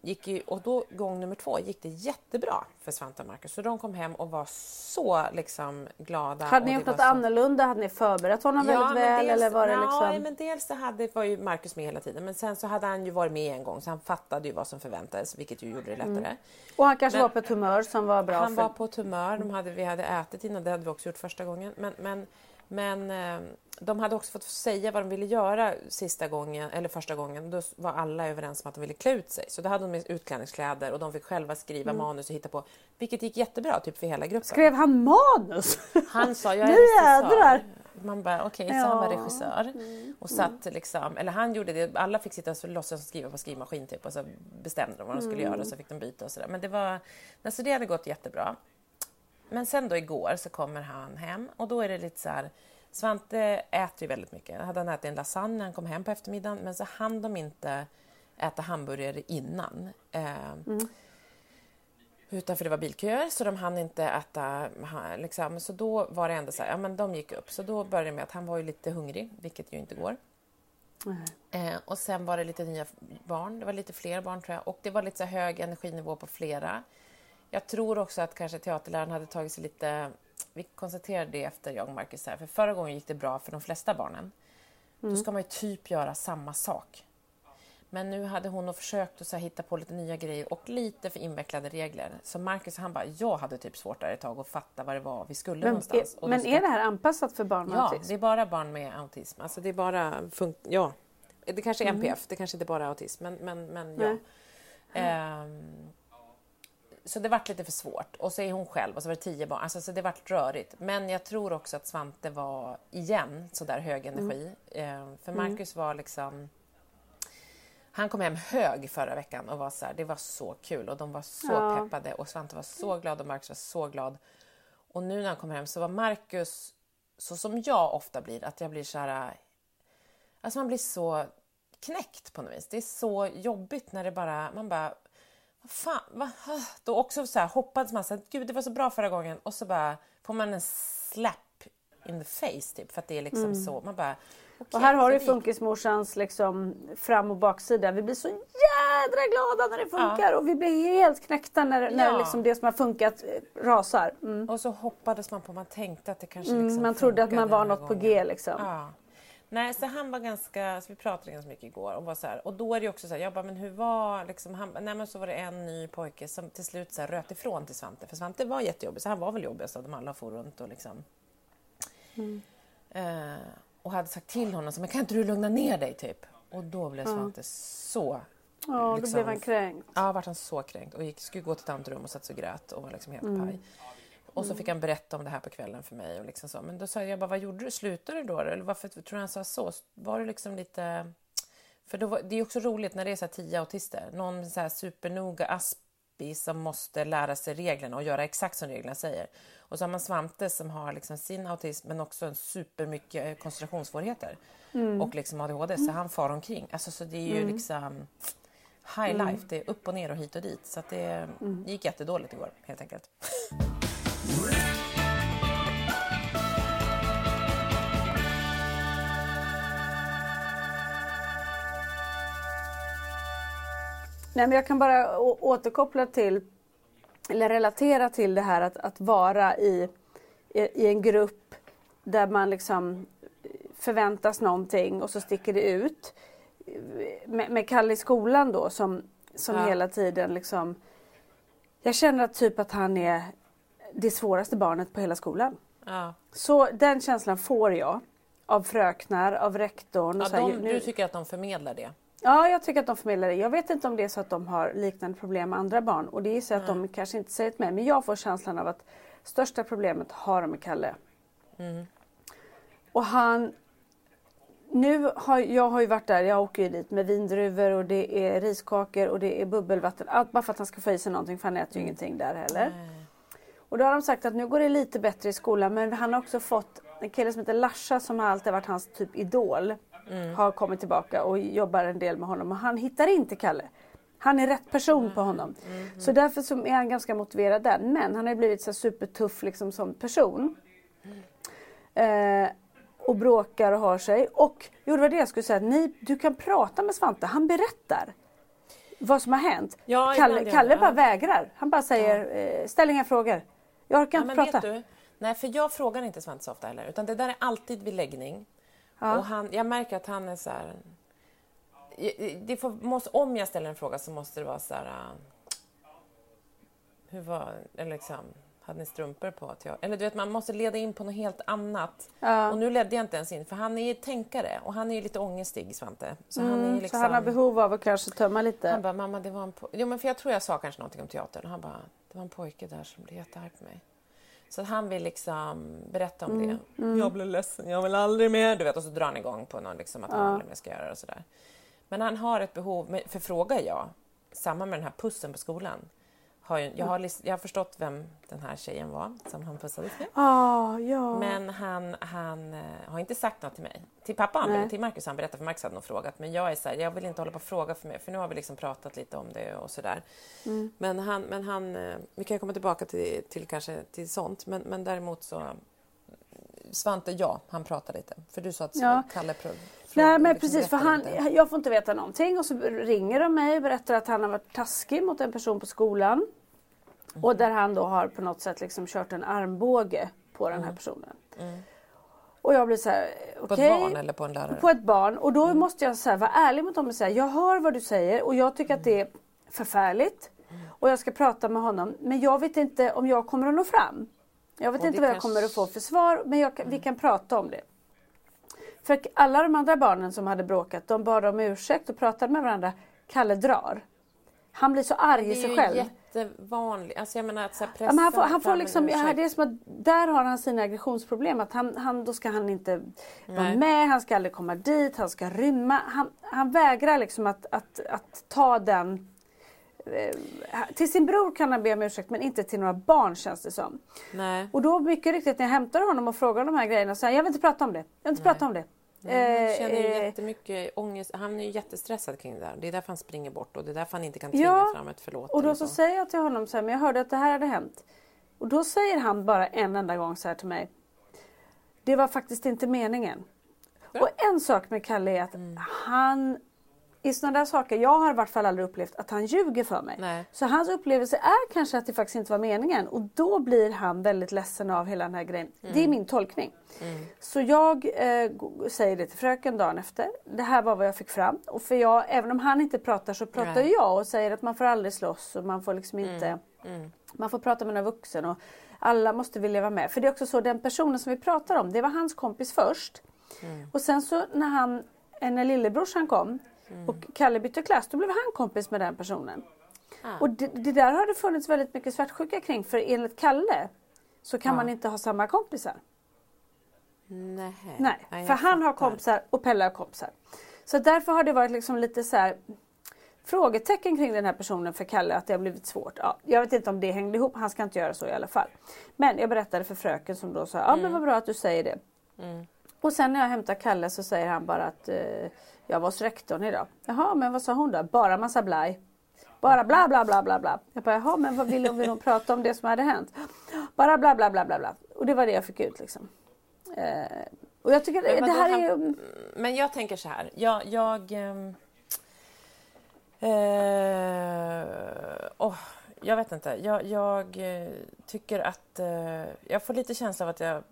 gick ju, och då gång nummer två gick det jättebra för Svante och Marcus. Så de kom hem och var så liksom glada. Hade ni gjort något så... annorlunda? Hade ni förberett honom väldigt men väl? dels, eller var det ja, liksom... men dels så hade, var ju Marcus med hela tiden men sen så hade han ju varit med en gång så han fattade ju vad som förväntades vilket ju gjorde det lättare. Och han kanske Men- var på ett humör som var bra Han för... var på ett humör, de hade, vi hade ätit innan, det hade vi också gjort första gången. Men, men, men eh, de hade också fått säga vad de ville göra sista gången, eller första gången. Då var alla överens om att de ville klä ut sig. Så då hade de med utklädningskläder och de fick själva skriva manus och hitta på. Vilket gick jättebra typ för hela gruppen. Skrev han manus? Han sa jag är regissör. jädrar! Man bara okej, så han var Ja. Mm. regissör. Och satt liksom, eller han gjorde det, alla fick sitta och låtsas skriva på skrivmaskin typ och så bestämde de vad de skulle Mm. göra och så fick de byta och sådär. Men det var, alltså det hade gått jättebra. Men sen då igår så kommer han hem och då är det lite så här Svante äter ju väldigt mycket. Hade han ätit en lasagne när han kom hem på eftermiddagen men så hann de inte äta hamburgare innan. Eh, utan för det var bilköer så de hann inte äta. Liksom. Så då var det ändå så här, ja men de gick upp. Så då började det med att han var ju lite hungrig, vilket ju inte går. Eh, och sen var det lite nya barn, det var lite fler barn tror jag. Och det var lite så hög energinivå på flera. Jag tror också att kanske teaterläraren hade tagit sig lite... Vi konstaterade det efter jag och Marcus här, för förra gången gick det bra för de flesta barnen. Då ska man ju typ göra samma sak. Men nu hade hon nog försökt att så här, hitta på lite nya grejer och lite för invecklade regler. Så Marcus han bara, jag hade typ svårt där ett tag att fatta vad det var vi skulle Men, någonstans. Och är, men ska- är det här anpassat för barn med Ja, autism? det är bara barn med autism. Alltså det är bara ja. Det kanske är NPF, det kanske inte bara är autism, men, men, men ja. Nej. Ehm, så det vart lite för svårt. Och så är hon själv och så var det tio barn. Alltså, så det vart rörigt. Men jag tror också att Svante var, igen, så där hög energi. Ehm, för Marcus var liksom... Han kom hem hög förra veckan och var så här, det var så kul och de var så Ja. peppade och Svante var så glad och Marcus var så glad. Och nu när han kom hem så var Marcus så som jag ofta blir, att jag blir så här... Alltså man blir så knäckt på något vis. Det är så jobbigt när det bara... Man bara... Fan? Va? Då också så här hoppades man så här, gud det var så bra förra gången och så bara får man en slap in the face typ för att det är liksom så. Man bara... Och okej, här har du funkismorsans liksom fram och baksida. Vi blir så jädra glada när det funkar och vi blir helt knäckta när, när Ja. liksom det som har funkat eh, rasar. Mm. Och så hoppades man på, man tänkte att det kanske Mm, liksom man trodde att man var något på gången. G liksom. Ja. Nej, så han var ganska, så vi pratade ganska mycket igår och var så här, och då är det också så här, jag bara, men hur var liksom, han, nej men så var det en ny pojke som till slut så här, röt ifrån till Svante, för Svante var jättejobbig, så han var väl jobbigast av dem alla for runt och liksom eh, och hade sagt till honom, så, men kan inte du lugna ner dig typ? Och då blev Svante så Ja, då liksom- blev han kränkt. Ja, vart han så kränkt och gick, skulle gå till ett annat rum och satt och grät och var liksom helt paj. Och så fick han berätta om det här på kvällen för mig. Och liksom så. Men då sa jag, bara, vad gjorde du? Slutade du då? Eller varför tror du han sa så? Var det liksom lite... För då var, det är också roligt när det är så här tio autister. Någon så här supernoga aspi som måste lära sig reglerna och göra exakt som reglerna säger. Och så har man Svante som har liksom sin autism men också en supermycket koncentrationssvårigheter. Och liksom ADHD, så han far omkring. Alltså, så det är ju liksom high life. Det är upp och ner och hit och dit. Så det, det gick jättedåligt igår helt enkelt. [LAUGHS] Nej, men jag kan bara återkoppla till, eller relatera till det här att, att vara i, i, i en grupp där man liksom förväntas någonting och så sticker det ut. Med, med Kalle i skolan då som, som Ja. hela tiden liksom... Jag känner att typ att han är det svåraste barnet på hela skolan. Ja. Så den känslan får jag av fröknar, av rektorn. Och Ja, de, nu- du tycker att de förmedlar det? Ja, jag tycker att de förmedlar det. Jag vet inte om det är så att de har liknande problem med andra barn och det är så att de kanske inte säger till mig. Men jag får känslan av att största problemet har de med Kalle. Och han... Nu har jag har ju varit där, jag åker ju dit med vindruvor och det är riskakor och det är bubbelvatten. Allt bara för att han ska få i sig någonting för han äter ju ingenting där heller. Och då har de sagt att nu går det lite bättre i skolan men han har också fått en kille som heter Larsa som har alltid varit hans typ idol. har kommit tillbaka och jobbar en del med honom och han hittar inte Kalle. Han är rätt person på honom. Så därför så är han ganska motiverad där. Men han har blivit så supertuff liksom som person. Eh, och bråkar och har sig. Och jo, det var det jag skulle säga. Ni, du kan prata med Svante. Han berättar vad som har hänt. Ja, Kalle, Kalle bara ja. vägrar. Han bara säger, eh, ställ inga frågor. Jag orkar Ja, inte men prata. du, nej, för jag frågar inte Svante så ofta heller, utan det där är alltid vid läggning. Och han, jag märker att han är så här... Det får, måste, om jag ställer en fråga så måste det vara så här... Hur var... Eller liksom, hade ni strumpor på? teater? Eller du vet, man måste leda in på något helt annat. Ja. Och nu ledde jag inte ens in, för han är ju tänkare och han är ju lite ångestig, Svante. Så han är Mm, liksom... Så han har behov av att kanske tömma lite. Han bara, mamma det var en po-" jo, men för Jag tror jag sa kanske någonting om teatern och han bara, det var en pojke där som blev jättearg på mig. Så han vill liksom berätta om Mm, det. Jag blir ledsen, jag vill aldrig mer. Du vet, och så drar han igång på någon, liksom, att han aldrig mer ska göra det och sådär. Men han har ett behov, för frågar jag, samma med den här pussen på skolan. Har ju, jag, har, jag har förstått vem den här tjejen var som han pussades med. Ah, ja. Men han, han eh, har inte sagt något till mig. Till pappa, han, till Marcus, han berättade för Marcus hade nog frågat. Men jag är så här, jag vill inte hålla på och fråga för mig, för nu har vi liksom pratat lite om det och sådär. Mm. Men han, men han, eh, vi kan komma tillbaka till, till kanske till sånt, men, men däremot så Svante, ja, han pratar lite. För du sa att Ja. Kalle prov, Nej men liksom precis, för berättar han, lite. jag får inte veta någonting och så ringer de mig och berättar att han har varit taskig mot en person på skolan. Och där han då har på något sätt liksom kört en armbåge på den här personen. Och jag blir så här, På okej. ett barn eller på en lärare? På ett barn och då måste jag så här, vara ärlig mot dem och säga jag hör vad du säger och jag tycker att det är förfärligt. Och jag ska prata med honom men jag vet inte om jag kommer att nå fram. Jag vet inte vad jag kommer att få för svar men jag, vi kan prata om det. För alla de andra barnen som hade bråkat de bad om ursäkt och pratade med varandra. Kalle drar. Han blir så arg i sig själv. Jättevanligt. Alltså jag menar att så här Ja, men han får, pressa han får liksom, ja, det är som att där har han sina aggressionsproblem. Att han, han, då ska han inte vara Nej. med, han ska aldrig komma dit, han ska rymma. Han, han vägrar liksom att, att, att ta den... Eh, till sin bror kan han be om ursäkt men inte till några barn känns det som. Nej. Och då mycket riktigt när jag hämtar honom och frågar de här grejerna så säger han, jag vill inte prata om det. Jag vill inte prata om det. Han Eh, känner ju eh, jättemycket ångest. Han är ju jättestressad kring det där. Det är därför han springer bort och det är därför han inte kan Ja, tvinga fram ett förlåt. Och då eller så säger jag till honom så här, men jag hörde att det här hade hänt. Och då säger han bara en enda gång så här till mig. Det var faktiskt inte meningen. Och en sak med Kalle är att Mm. han i sådana där saker, jag har i vart fall aldrig upplevt att han ljuger för mig. Nej. Så hans upplevelse är kanske att det faktiskt inte var meningen och då blir han väldigt ledsen av hela den här grejen. Det Mm. är min tolkning. Så jag eh, säger det till fröken dagen efter. Det här var vad jag fick fram. Och för jag, även om han inte pratar så pratar Nej. jag och säger att man får aldrig slåss och man får liksom inte Man får prata med en vuxen och alla måste vilja vara med. För det är också så, den personen som vi pratar om, det var hans kompis först. Och sen så när han, eh, när lillebrorsan kom och Kalle bytte klass, då blev han kompis med den personen. Och det, det där har det funnits väldigt mycket svartsjuka kring för enligt Kalle så kan man inte ha samma kompisar. Nej. Nej, för han har kompisar och Pelle har kompisar. Så därför har det varit liksom lite så här frågetecken kring den här personen för Kalle att det har blivit svårt. Ja, jag vet inte om det hängde ihop, han ska inte göra så i alla fall. Men jag berättade för fröken som då sa, ja Mm. men vad bra att du säger det. Och sen när jag hämtar Kalle så säger han bara att eh, jag var hos rektorn idag. Jaha, men vad sa hon då? Bara massa blaj. Bara bla bla bla bla bla. Jag bara, jaha men vad vill hon, vill hon prata om det som hade hänt? Bara bla bla bla bla bla. Och det var det jag fick ut liksom. Eh, och jag tycker Men det här är han- ju... Men jag tänker så här. Jag... jag ehm, eh, åh, jag vet inte. Jag, jag eh, tycker att... Eh, jag får lite känsla av att jag...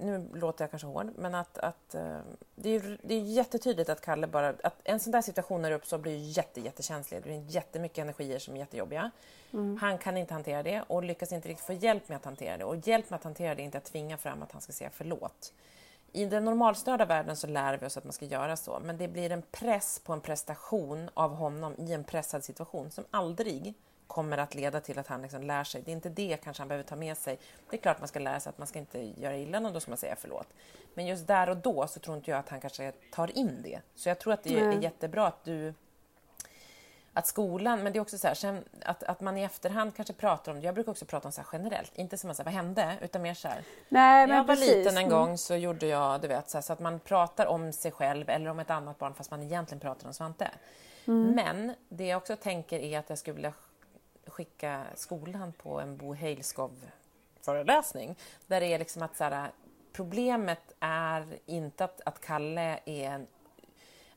Nu låter jag kanske hård, men att, att eh, det, är, det är jättetydligt att Kalle bara... Att en sån där situation när det uppstår blir jätte, jättekänslig. Det blir jättemycket energier som är jättejobbiga. Han kan inte hantera det och lyckas inte riktigt få hjälp med att hantera det. Och hjälp med att hantera det är inte att tvinga fram att han ska säga förlåt. I den normalstörda världen så lär vi oss att man ska göra så, men det blir en press på en prestation av honom i en pressad situation som aldrig kommer att leda till att han liksom lär sig. Det är inte det kanske han behöver ta med sig. Det är klart man ska lära sig att man ska inte göra illa någon, då ska man säga förlåt. Men just där och då så tror inte jag att han kanske tar in det. Så jag tror att det är jättebra att du att skolan, men det är också så här, att, att man i efterhand kanske pratar om det. Jag brukar också prata om så här generellt, inte som att säga vad hände, utan mer så här. Nej, När jag var precis. liten en Mm. gång så gjorde jag, du vet, så, här, så att man pratar om sig själv eller om ett annat barn fast man egentligen pratar om Svante. Mm. Men det jag också tänker är att jag skulle vilja skicka skolan på en Bo Heilskov föreläsning där det är liksom att så här, problemet är inte att, att Kalle är en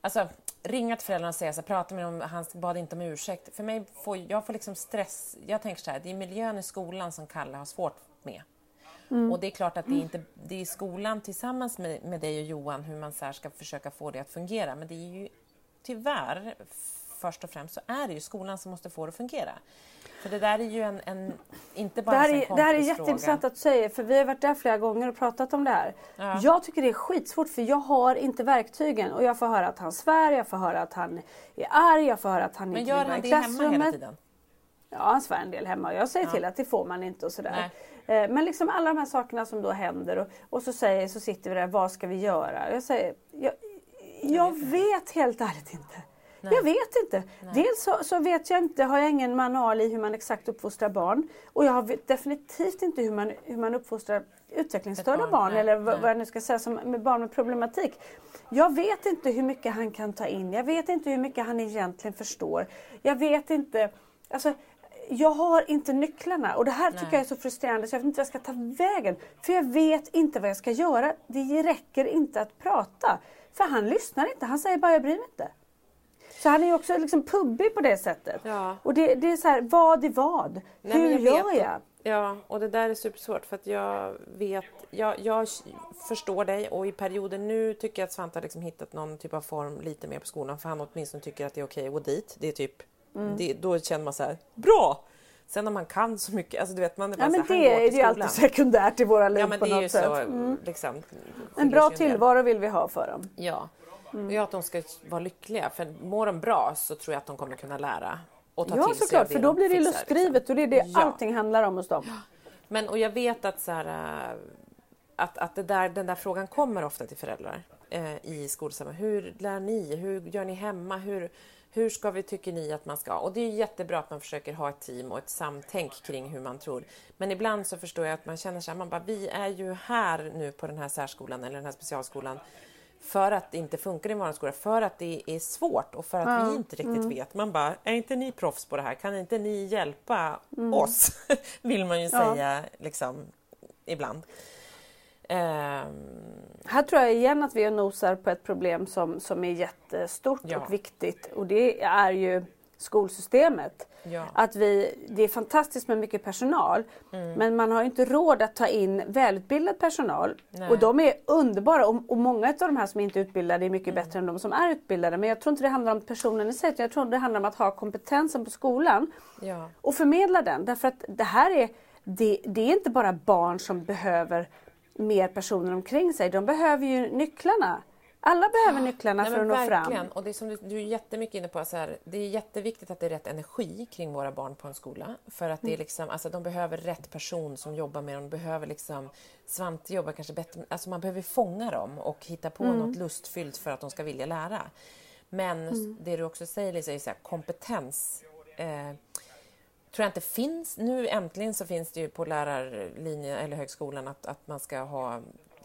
Alltså, ringa till föräldrarna och säga så här, prata med dem, han bad inte om ursäkt. För mig får jag får liksom stress. Jag tänker så här, det är miljön i skolan som Kalle har svårt med. Och det är klart att det är, inte, det är skolan tillsammans med, med dig och Johan hur man så ska försöka få det att fungera. Men det är ju tyvärr, först och främst, så är det ju skolan som måste få det att fungera. För det där är ju en, en inte Det bara här, en är, det här är jätteintressant att säger för vi har varit där flera gånger och pratat om det här. Ja. Jag tycker det är skitsvårt för jag har inte verktygen och jag får höra att han svär, jag får höra att han är arg, jag får höra att han Men inte gör vill vara han i det hemma hela klassrummet. tiden? Ja, han svär en del hemma och jag säger till att det får man inte och sådär. Eh, Men liksom alla de här sakerna som då händer och, och så säger så sitter vi där, vad ska vi göra? Jag säger, jag, jag vet helt ärligt inte. Jag vet inte. Dels så, så vet jag inte, har jag ingen manual i hur man exakt uppfostrar barn. Och jag vet definitivt inte hur man, hur man uppfostrar utvecklingsstörda barn, barn, nej, eller vad, nej. vad jag nu ska säga, som, med barn med problematik. Jag vet inte hur mycket han kan ta in. Jag vet inte hur mycket han egentligen förstår. Jag vet inte. Alltså, jag har inte nycklarna och det här tycker Nej. jag är så frustrerande så jag vet inte vad jag ska ta vägen. För jag vet inte vad jag ska göra. Det räcker inte att prata. För han lyssnar inte, han säger bara jag bryr mig inte. Så han är ju också liksom pubbig på det sättet. Ja. Och det, det är så här, vad är vad? Nej, Hur jag gör vet jag? Ja, och det där är supersvårt för att jag vet, jag, jag förstår dig och i perioder nu tycker jag att Svante har liksom hittat någon typ av form lite mer på skolan för han åtminstone tycker att det är okej att gå dit. Det är typ, Mm. det, då känner man så här, bra! Sen om man kan så mycket, alltså du vet man är bara Ja, men så här, det han går är ju alltid sekundärt i våra liv Ja men på det är ju något sätt. så, Mm. liksom. En bra tillvaro vill vi ha för dem. Ja, Mm. jag att de ska vara lyckliga för mår de bra så tror jag att de kommer kunna lära och ta Ja till sig såklart, det för då blir det lustdrivet liksom. och det är det Ja. allting handlar om hos dem. Men och jag vet att, så här, äh, att, att det där, den där frågan kommer ofta till föräldrar eh, i skolsammanhang. Hur lär ni? Hur gör ni hemma? Hur, hur ska vi, tycker ni att man ska? Och det är jättebra att man försöker ha ett team och ett samtänk kring hur man tror. Men ibland så förstår jag att man känner här, man bara, vi är ju här nu på den här särskolan eller den här specialskolan för att det inte funkar i vanlig skola, för att det är svårt och för att vi inte riktigt vet. Man bara, är inte ni proffs på det här? Kan inte ni hjälpa oss? [LAUGHS] Vill man ju Ja. säga liksom ibland. Ehm, Här tror jag igen att vi nosar på ett problem som, som är jättestort Ja. och viktigt och det är ju skolsystemet. Ja. Att vi, det är fantastiskt med mycket personal Mm. men man har inte råd att ta in välutbildad personal. Nej. Och de är underbara och, och många av de här som inte är utbildade är mycket Mm. bättre än de som är utbildade. Men jag tror inte det handlar om personen i sig utan jag tror det handlar om att ha kompetensen på skolan ja. och förmedla den. Därför att det här är, det, det är inte bara barn som behöver mer personer omkring sig. De behöver ju nycklarna. Alla behöver nycklarna Nej, för att nå fram. Och det är som du, du är jättemycket inne på, så här, det är jätteviktigt att det är rätt energi kring våra barn på en skola. För att Mm. det är liksom, alltså, de behöver rätt person som jobbar med dem. De behöver liksom, Svante jobbar kanske bättre, alltså man behöver fånga dem och hitta på Mm. något lustfyllt för att de ska vilja lära. Men Mm. det du också säger Lisa, är så här, kompetens. Eh, tror jag inte finns. Nu äntligen så finns det ju på lärarlinjen eller högskolan att, att man ska ha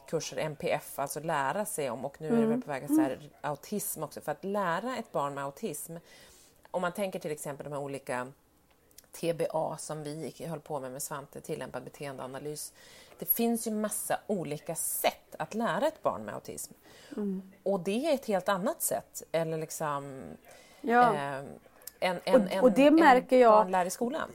kurser MPF, alltså lära sig om och nu är det väl på väg att så här, autism också. För att lära ett barn med autism, om man tänker till exempel de här olika TBA som vi höll på med med Svante, tillämpad beteendeanalys. Det finns ju massa olika sätt att lära ett barn med autism. Och det är ett helt annat sätt, eller liksom Ja. eh, en, en, Och- och det märker en jag- barn lär i skolan.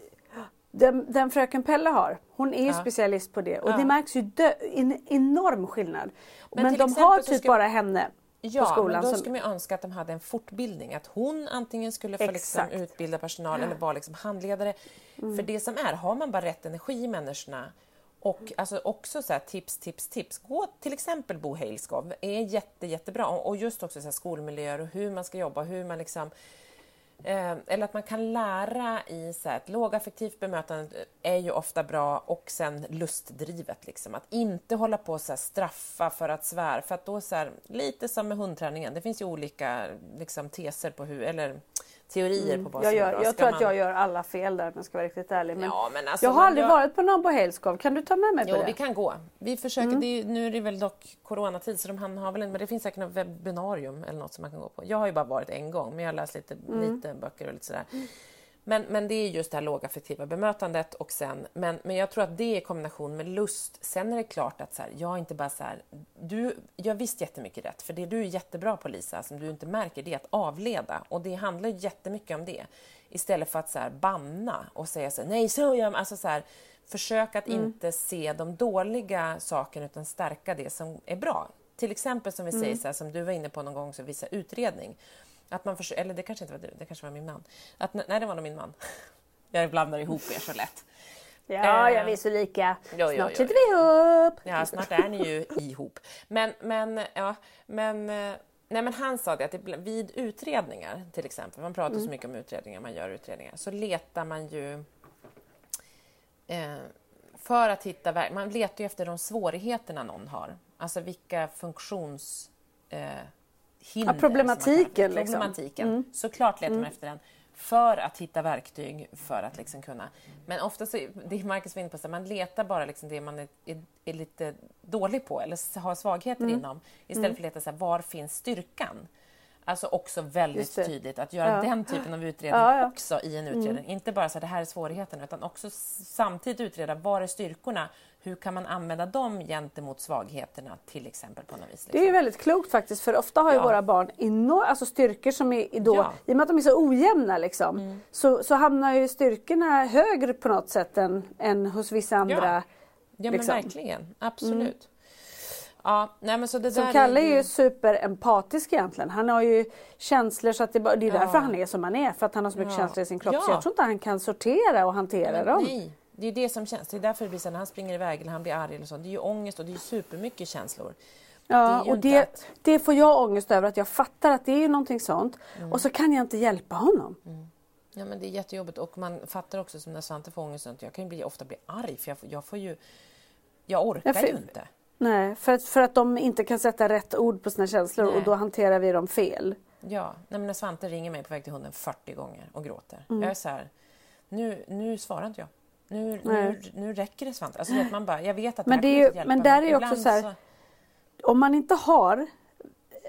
Den, den fröken Pelle har, hon är ju Ja. specialist på det och Ja. det märks ju en enorm skillnad. Men Men, de har typ ska- bara henne Ja, på skolan. men då skulle man ju önska att de hade en fortbildning. Att hon antingen skulle få liksom utbilda personal eller vara liksom handledare. Mm. För det som är, har man bara rätt energi i människorna och alltså också så här, tips, tips, tips. Gå till exempel Bo Heilskov, är jätte, jättebra. Och och just också så här, skolmiljöer och hur man ska jobba, hur man liksom Eh, eller att man kan lära i så här, ett lågaffektivt bemötande är ju ofta bra och sen lustdrivet. Liksom. Att inte hålla på och så här, straffa för att svära. För att då så här, lite som med hundträningen, det finns ju olika liksom, teser på hur, eller teorier på vad Jag, som är gör, bra. jag tror att man- jag gör alla fel där om jag ska vara riktigt ärlig. Men Ja, men alltså, jag har aldrig gör- varit på någon bohelskov. Kan du ta med mig på Jo, det? vi kan gå. Vi försöker, det är, nu är det väl dock coronatid så de har väl en, men det finns säkert något webbinarium eller något som man kan gå på. Jag har ju bara varit en gång men jag har läst lite, lite böcker och lite sådär. Men, men det är just det här lågaffektiva bemötandet och sen, men, men jag tror att det är i kombination med lust. Sen är det klart att så här, jag är inte bara så här, du gör visst jättemycket rätt, för det du är jättebra på Lisa, som du inte märker, det är att avleda och det handlar jättemycket om det. Istället för att så här, banna och säga så här, nej så gör man, alltså så här, försök att inte se de dåliga sakerna utan stärka det som är bra. Till exempel som vi säger, så här, som du var inne på någon gång, så visa utredning. Att man försöker, eller det kanske inte var du, det kanske var min man. Att, nej, det var nog min man. [LAUGHS] Jag blandar ihop er så lätt. Ja, Eh, ja, vi är så lika. jo, Snart jo. sitter vi ihop. Ja, snart är ni ju [LAUGHS] ihop. Men, men, ja, men, eh, nej, men han sa det att vid utredningar, till exempel, man pratar så mycket om utredningar, man gör utredningar, så letar man ju eh, för att hitta, man letar ju efter de svårigheterna någon har. Alltså vilka funktions... Eh, hinder Ja, problematiken, kan- liksom. Problematiken. Såklart letar man efter den för att hitta verktyg för att liksom kunna... Men ofta så, det är Marcus var på, så man letar bara liksom det man är, är, är lite dålig på eller har svagheter inom istället för att leta så här, var finns styrkan? Alltså också väldigt tydligt att göra Ja. den typen av utredning Ja, ja. också i en utredning. Inte bara så här, det här är svårigheten utan också samtidigt utreda var är styrkorna? Hur kan man använda dem gentemot svagheterna till exempel på något vis? Det är liksom? väldigt klokt faktiskt för ofta har ju Ja. våra barn enorm, alltså styrkor som är då, Ja. Mm. i och med att de är så ojämna liksom, så, så hamnar ju styrkorna högre på något sätt än, än hos vissa andra. Ja men liksom. verkligen, absolut. Ja, nej, men så det där Kalle är ju... ju superempatisk egentligen. Han har ju känslor så att det, bara, det är Ja. därför han är som han är. För att han har så mycket Ja. känslor i sin kropp. Så Ja. jag tror inte han kan sortera och hantera Men dem. Nej, det är det som känns. Det är därför det blir så när han springer iväg eller han blir arg eller så. Det är ju ångest och det är supermycket känslor. Ja, Det och det, att- det får jag ångest över att jag fattar att det är någonting sånt. Mm. Och så kan jag inte hjälpa honom. Ja, men det är jättejobbigt och man fattar också som när Svante får ångest. sånt, Jag kan ju bli, ofta bli arg för jag, jag får ju... Jag orkar Ja, för- ju inte. Nej, för att, för att de inte kan sätta rätt ord på sina känslor Nej. och då hanterar vi dem fel. Ja, nej, men när Svante ringer mig på väg till hunden 40 gånger och gråter. Mm. Jag är så här, nu, nu svarar inte jag. Nu, nu, nu räcker det Svante. Alltså, man bara, jag vet att Men det här det är kommer inte hjälpa, men där är ju också så här- Om man inte har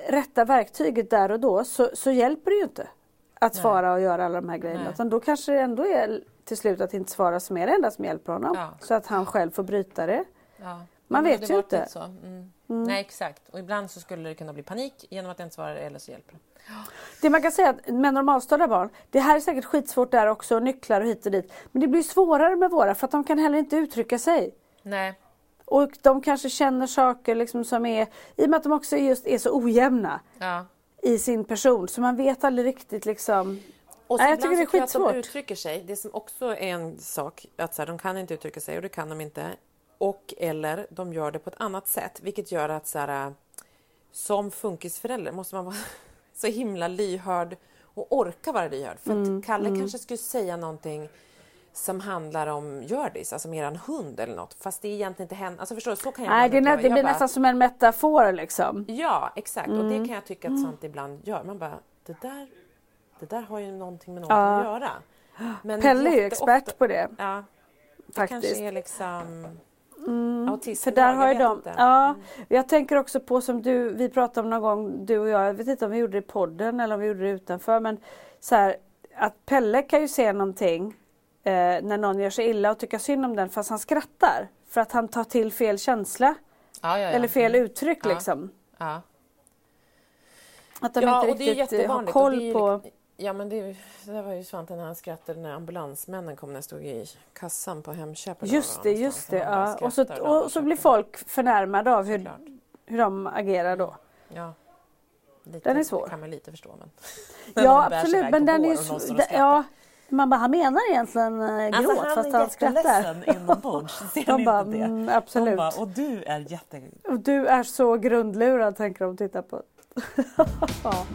rätta verktyget där och då så, så hjälper det ju inte att Nej. svara och göra alla de här grejerna. Nej. Utan då kanske det ändå är till slut att inte svara som är det enda som hjälper honom. Ja. Så att han själv får bryta det. Ja. Man vet ju inte. lite Så. Mm. Nej, exakt. Och ibland så skulle det kunna bli panik genom att jag inte svarar eller så hjälper det. Det man kan säga att med normalstörda barn, det här är säkert skitsvårt där också, nycklar och hit och dit. Men det blir svårare med våra för att de kan heller inte uttrycka sig. Nej, Och de kanske känner saker liksom som är, i och med att de också just är så ojämna ja. i sin person så man vet aldrig riktigt liksom. Och Nej, jag tycker det är så jag att skitsvårt. de uttrycker sig. Det som också är en sak, att så här, de kan inte uttrycka sig och det kan de inte. Och eller de gör det på ett annat sätt, vilket gör att så här, som funkisförälder måste man vara [LAUGHS] så himla lyhörd och orka vara lyhörd. För Mm, att Kalle kanske skulle säga någonting som handlar om Hjördis, alltså med eran hund eller något, fast det är egentligen inte henne. Alltså förstår du, så kan jag Nej, det, nä- det blir bara, nästan som en metafor liksom. Ja, exakt. Och Mm. det kan jag tycka att sånt ibland gör. Man bara, det där, det där har ju någonting med något Ja. att göra. Men Pelle är ju expert på det Ja, det faktiskt. kanske är liksom autism. För där har ju jag de, inte. ja, jag tänker också på som du, vi pratade om någon gång du och jag, jag vet inte om vi gjorde det i podden eller om vi gjorde det utanför men så här, att Pelle kan ju se någonting eh, när någon gör sig illa och tycka synd om den fast han skrattar för att han tar till fel känsla ja, ja, eller fel Mm. uttryck liksom. Att de inte riktigt har koll på... Ja, men det, är det där var ju Svante när han skrattade när ambulansmännen kom när jag stod i kassan på Hemköp. Just det, just det. Han Ja. Och, så, och så blir folk förnärmade av hur, Såklart. hur de agerar då. Ja. Lite, Den är svår. Det kan man lite förstå. Men... [LAUGHS] Ja [LAUGHS] absolut men den är. Ja, man bara, han menar egentligen eh, gråt Alltså, han fast är han skrattar. jätteledsen inombords. [LAUGHS] Ser De bara, inte det? mm, De absolut. bara, och du är jätte... Och du är så grundlurad tänker de titta på. ja.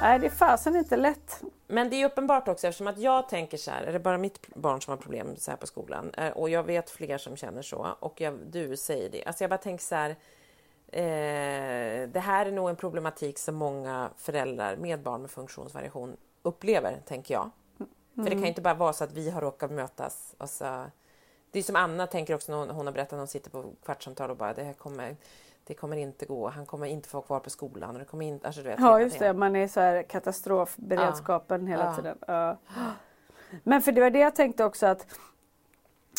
Nej, det är fasen inte lätt. Men det är uppenbart också eftersom att jag tänker så här, är det bara mitt barn som har problem så här på skolan? Eh, och jag vet fler som känner så och jag, du säger det. Alltså jag bara tänker så här, eh, det här är nog en problematik som många föräldrar med barn med funktionsvariation upplever, tänker jag. För det kan ju inte bara vara så att vi har råkat mötas. Och så, det är som Anna tänker också när hon, hon har berättat när hon sitter på kvartssamtal och bara det här kommer, det kommer inte gå, han kommer inte få vara kvar på skolan. Och det kommer inte, alltså, du vet, Ja just det, man är så här katastrofberedskapen hela Ja. tiden. Ja. Men för det var det jag tänkte också att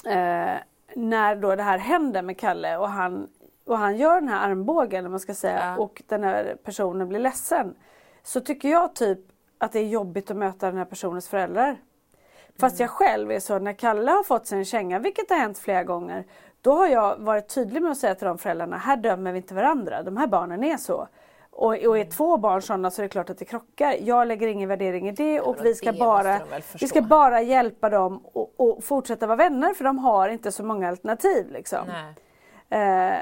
eh, när då det här händer med Kalle och han, och han gör den här armbågen om man ska säga Ja. och den här personen blir ledsen. Så tycker jag typ att det är jobbigt att möta den här personens föräldrar. Fast jag själv är så när Kalle har fått sig en känga, vilket har hänt flera gånger, då har jag varit tydlig med att säga till de föräldrarna, här dömer vi inte varandra, de här barnen är så. Och, och är två barn sådana så är det klart att det krockar. Jag lägger ingen värdering i det och vi ska bara, vi ska bara hjälpa dem och, och fortsätta vara vänner för de har inte så många alternativ. Liksom. Eh,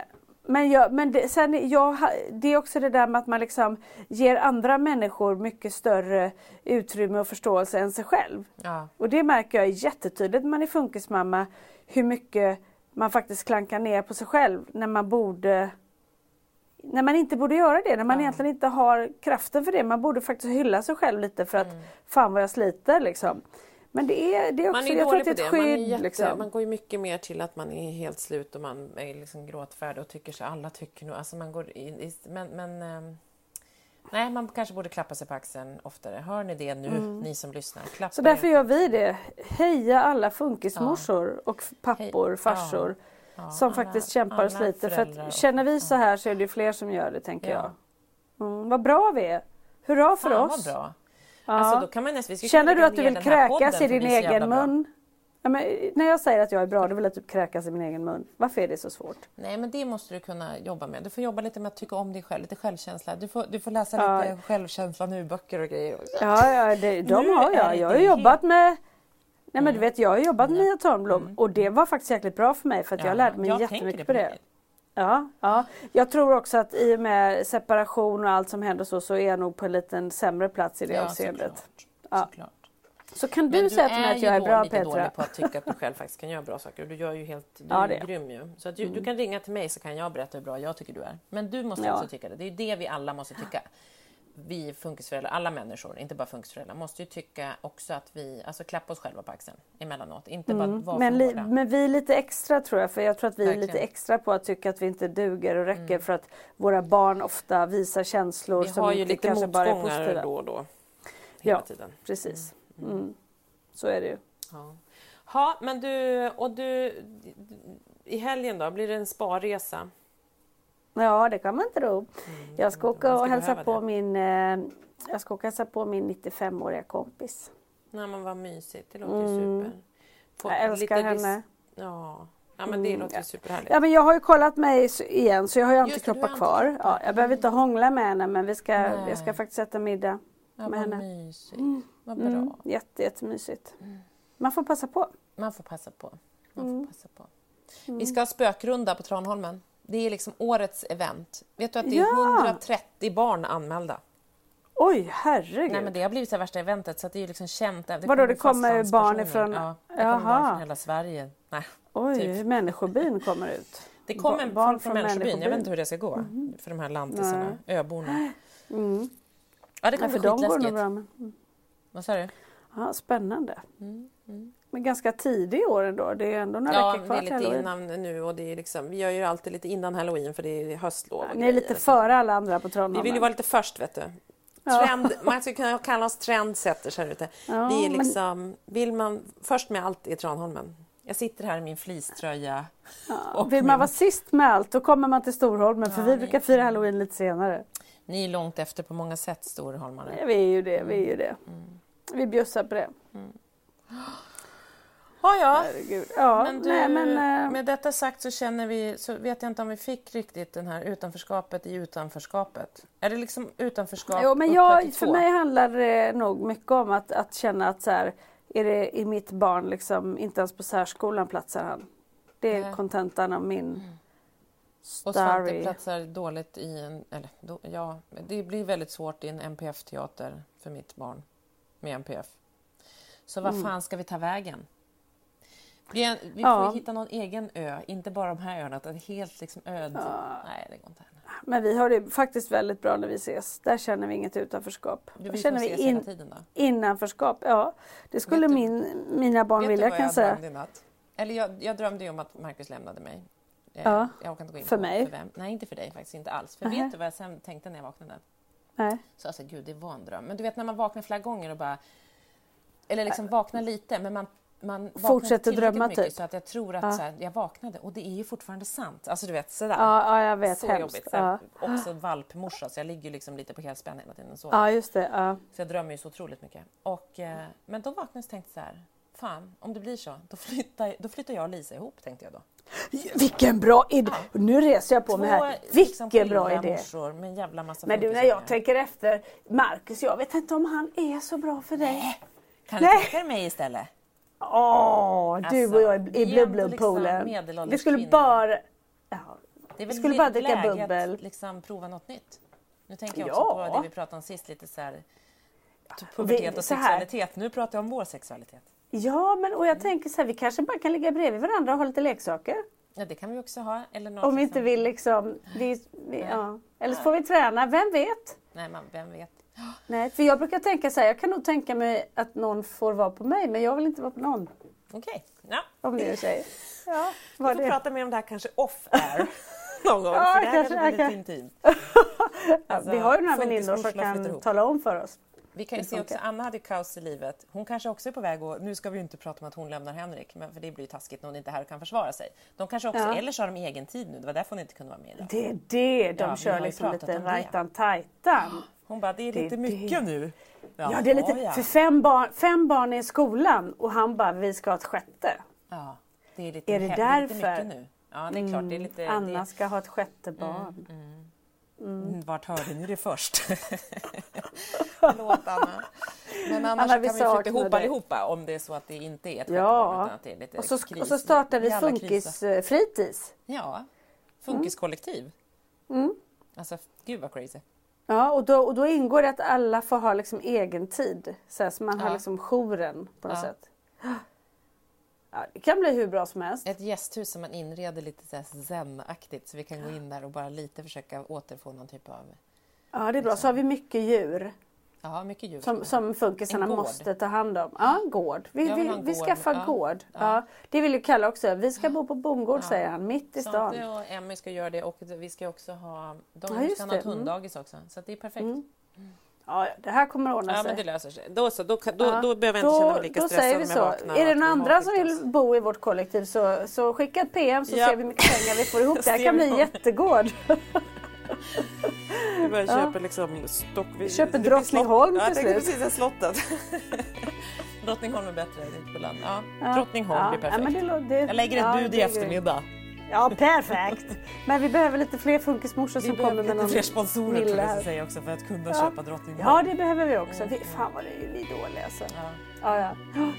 men jag, men det, sen, jag, det är också det där med att man liksom ger andra människor mycket större utrymme och förståelse än sig själv. Ja. Och det märker jag jättetydligt när man är funkismamma hur mycket man faktiskt klankar ner på sig själv när man borde när man inte borde göra det, när man Ja. egentligen inte har kraften för det. Man borde faktiskt hylla sig själv lite för att fan vad jag sliter liksom. Men det är, det är också, Mm. Man är jag tror att det är ett det. Man, skydd. jätte, liksom. man går ju mycket mer till att man är helt slut och man är liksom gråtfärdig och tycker så alla tycker nog, alltså man går in, i- men, men ehm, nej, man kanske borde klappa sig på axeln oftare. Hör ni det nu, ni som lyssnar? Klappa Mm. Så därför er. gör vi det. Heja alla funkismorsor och f- pappor, Hej. farsor Ja, som alla- faktiskt kämpar och sliter. För att och- känner vi så här så är det ju fler som gör det tänker Ja. jag. Mm, vad bra vi är! Hurra för Fan, oss! vad bra. Ja. Alltså, då kan man nästan, Känner du att du vill kräkas i din egen mun? Ja, när jag säger att jag är bra, då vill jag typ kräkas i min egen mun. Varför är det så svårt? Nej, men det måste du kunna jobba med. Du får jobba lite med att tycka om dig själv, lite självkänsla. Du får, du får läsa Ja. lite självkänsla nu, böcker och grejer. också. Ja, ja det, de Nu har jag. Jag har det jobbat med Nej men du vet jag har jobbat med Mia Törnblom Mm. och det var faktiskt jäkligt bra för mig för att jag lärde mig jag jättemycket på på det. Ja, ja, jag tror också att i och med separation och allt som händer så, så är jag nog på en liten sämre plats i det Ja, avseendet. såklart. Ja. såklart. Så kan Men du säga till mig att ju jag är bra Petra? dålig på att tycka att du själv faktiskt kan göra bra saker. Och du gör ju helt, du Ja, är ju är grym ju. Så att du, du kan ringa till mig så kan jag berätta hur bra jag tycker du är. Men du måste Ja. också tycka det. Det är ju det vi alla måste tycka. Vi funkisföräldrar, alla människor, inte bara funkisföräldrar, måste ju tycka också att vi, alltså klappa oss själva på axeln emellanåt. Inte bara vara Mm. Men, för li, men vi är lite extra tror jag, för jag tror att vi är Verkligen. lite extra på att tycka att vi inte duger och räcker för att våra barn ofta visar känslor Vi som har ju inte lite kanske bara är positiva. då och då. Hela Ja. tiden. Precis. Mm. Så är det ju. Ja. ja, men du, och du, i helgen då, blir det en sparresa? Ja, det kan man tro. Jag ska åka och hälsa på det. min jag ska åka hälsa på min 95-åriga kompis. Nej men vad mysigt, det låter Mm. super. Få Jag älskar henne. Ja. ja, men det Mm, låter ju superhärligt. Ja men jag har ju kollat mig igen så jag har ju antikroppar kvar. Ja, jag behöver inte hångla med henne men vi ska, Nej. jag ska faktiskt äta middag. ja, med henne. mysigt. Vad bra. Mm, jätte, jättemysigt. Man får passa på. Man får passa på. Man Mm. får passa på. Vi ska ha spökrunda på Tranholmen. Det är liksom årets event. Vet du att det är Ja. 130 barn anmälda? Oj herregud. Nej men det har blivit det värsta eventet så det är liksom känt. Det Vadå, det kommer barn ifrån- Ja, det kommer barn från hela Sverige. Nej. Oj, typ. människobyn kommer ut. Det kommer Ba- barn från, från människobyn. Jag vet människobyn. inte hur det ska gå för de här lantisarna, öborna. Mm. Ja, det Ja, kommer för bli skitläskigt. Mm. Vad sa du? Ja, spännande. Mm, Men ganska tidig i år ändå. Det är ändå några Ja, veckor det kvar är till lite halloween. innan nu och det är liksom, vi gör ju alltid lite innan halloween för det är höstlov. och Ni är lite före alla andra på Tranholmen. Vi vill ju vara lite först vet du. Ja. Trend, man skulle kunna kalla oss trendsetters här ute. Ja, vi är men- liksom, vill man först med allt i Tranholmen. Jag sitter här i min fleecetröja. Ja, Vill min- man vara sist med allt då kommer man till Storholmen för Ja, vi ni- brukar fira halloween lite senare. Ni är långt efter på många sätt, Storholmare. Ja, Vi är ju det, vi är ju det. Mm. Vi bjussar på det. Ja, ja. Herregud. Ja, Men du, nej men... eh, med detta sagt så känner vi, så vet jag inte om vi fick riktigt den här utanförskapet i utanförskapet. Är det liksom utanförskap Jo, men jag, för mig handlar det nog mycket om att, att känna att så här, är det i mitt barn liksom, inte ens på särskolan platsar han. Det är kontentan av min... Och Svante platsar dåligt i en... Eller, då, ja, det blir väldigt svårt i en NPF-teater för mitt barn med NPF. Så vad mm. fan ska vi ta vägen? Vi, vi får ja. hitta någon egen ö, inte bara de här öarna, utan helt liksom öd. Ja. Nej, det går inte. Men vi har det faktiskt väldigt bra när vi ses. Där känner vi inget utanförskap. Du, vi känner vi in, hela tiden då? Innanförskap, ja. Det skulle min, mina barn vilja kan jag säga. Eller jag, jag drömde ju om att Marcus lämnade mig. Ja, jag orkar inte gå in för på mig? För vem. Nej, inte för dig faktiskt, inte alls. För uh -huh. vet du vad jag sen tänkte när jag vaknade? Nej. Så alltså, gud, det var en dröm. Men du vet när man vaknar flera gånger och bara... Eller liksom vaknar lite, men man man fortsätter drömma mycket typ. så att jag tror att ja. så här, jag vaknade och det är ju fortfarande sant. Alltså du vet sådär. Ja, ja jag vet. Så hemskt. jobbigt. Så ja. Också valpmorsa så jag ligger liksom lite på helspänn hela tiden. Så. Ja just det. Ja. Så jag drömmer ju så otroligt mycket. Och, eh, men då vaknade jag och tänkte så här. Fan, om det blir så, då flyttar, då flyttar jag och Lisa ihop tänkte jag då. Vilken bra idé! Ja. Nu reser jag på mig här. Vilken liksom bra idé! Morsor med en jävla massa Men du, när jag tänker efter, Marcus, jag vet inte om han är så bra för dig. Nej. Kan du tänka dig mig istället? Åh, alltså, du och jag i blubblubbpoolen. Liksom vi skulle bara... Ja, det väl skulle bara dricka bubbel. att liksom prova något nytt. Nu tänker jag också ja. på det vi pratade om sist, lite så här pubertet och sexualitet. Nu pratar jag om vår sexualitet. Ja, men och jag tänker så här, vi kanske bara kan ligga bredvid varandra och ha lite leksaker. Ja, det kan vi också ha. Eller något om vi inte vill liksom... Vi, vi, ja. Eller så får vi träna, vem vet? Nej, man, vem vet. Nej, för jag brukar tänka så här, jag kan nog tänka mig att någon får vara på mig, men jag vill inte vara på någon. Okej. Ja. Om det är sig. Ja, vi får det. prata mer om det här kanske off-air [LAUGHS] någon gång, ja, för det här kanske, blir lite kan... intimt. [LAUGHS] Alltså, vi har ju några väninnor som kan tala om för oss. Vi kan ju se också, Anna hade kaos i livet. Hon kanske också är på väg och nu ska vi ju inte prata om att hon lämnar Henrik, men för det blir ju taskigt när hon inte är här och kan försvara sig. De kanske också, ja. eller så har de egen tid nu, det var därför hon inte kunde vara med idag. Det är det, de ja, kör liksom lite rajtan tajtan. Hon bara, det är lite det, mycket det. nu. Ja, ja, det är lite, ja. för fem barn, fem barn i skolan och han bara, vi ska ha ett sjätte. Ja, det är lite, är det därför? Är lite mycket nu. Ja, det är klart. Det är lite, mm, Anna ska ha ett sjätte mm, barn. Mm, mm. Mm. Vart hörde ni det först? [LAUGHS] Förlåt Anna. Men annars Anna, vi kan vi flytta ihop det. allihopa om det är så att det inte är ett ja. barn är och så, kris. Och så startar vi funkisfritids. Ja, funkiskollektiv. Mm. Alltså gud vad crazy. Ja, och då, och då ingår det att alla får ha liksom egen tid. Så, här, så man ja. har liksom jouren på något ja. sätt. Ja, det kan bli hur bra som helst. Ett gästhus som man inreder lite zen-aktigt så vi kan gå in där och bara lite försöka återfå någon typ av... Ja, det är bra. Liksom. Så har vi mycket djur. Ja, mycket djur. Som, som funkisarna måste ta hand om. Ja, gård. Vi, vi, vi gård. skaffar ja. gård. Ja. ja. Det vill ju Kalle också. Vi ska bo på bondgård ja. säger han, mitt i stan. Svante och Emmy ska göra det och vi ska också ha, de ska ha ett hunddagis också. Så det är perfekt. Mm. Ja, det här kommer att ordna sig. Ja, men det löser sig. Då, så, då, då, ja. då behöver jag inte känna mig lika stressad om jag vaknar. Är det någon andra som vill bo i vårt kollektiv så, så skicka ett PM så ja. ser vi hur mycket pengar vi får ihop. [LAUGHS] Det här kan bli en jättegård. [LAUGHS] Vi bara ja. köper liksom stock... Vi köper Drottningholm till slut. Ja, jag precis slottet. [LAUGHS] Drottningholm är bättre, det på land. Ja, ja. Drottningholm ja. blir perfekt. Ja, det, det, jag lägger ett bud i eftermiddag. Ja, perfekt. Men vi behöver lite fler funkismorsor som kommer med någon fler sponsorer tror jag säga också för att kunna ja. köpa Drottningholm. Ja, det behöver vi också. Mm. Fan vad det är vi dåliga alltså. Ja. Ja, ja.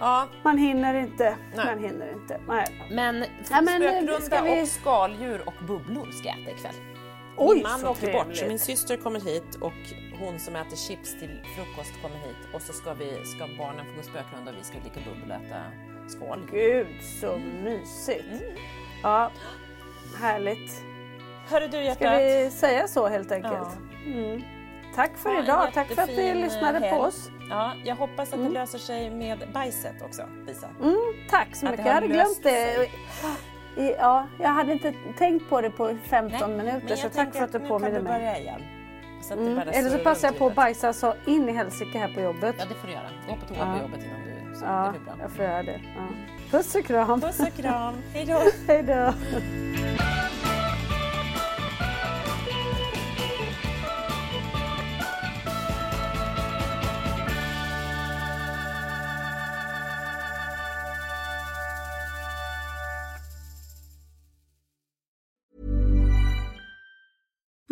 ja. Man hinner inte. Nej. Man hinner inte. Nej. Men, ja, men spökrunda vi... och skaldjur och bubblor ska jag äta ikväll. Oj, min man åker bort så min syster kommer hit och hon som äter chips till frukost kommer hit och så ska, vi, ska barnen få gå spökrunda och vi ska dricka bubbel och äta skål. Gud så mm. mysigt. Mm. Ja, härligt. Hörru du hjärtat. Ska vi säga så helt enkelt? Ja. Mm. Tack för ja, idag. Tack för att ni lyssnade helg. på oss. Ja, jag hoppas att det mm. löser sig med bajset också, Lisa. Mm, tack så mycket. Jag hade glömt det. Ja, jag hade inte tänkt på det på 15 Nej, minuter så tack för att du påminner mig. Börja igen. Så mm. Eller så passar jag på att bajsa så in i helsike här på jobbet. Ja det får du göra. Gå på toa ja. på jobbet innan du... Så ja, det blir bra. jag får göra det. Ja. Puss och kram. Puss och kram. [LAUGHS] Hej då.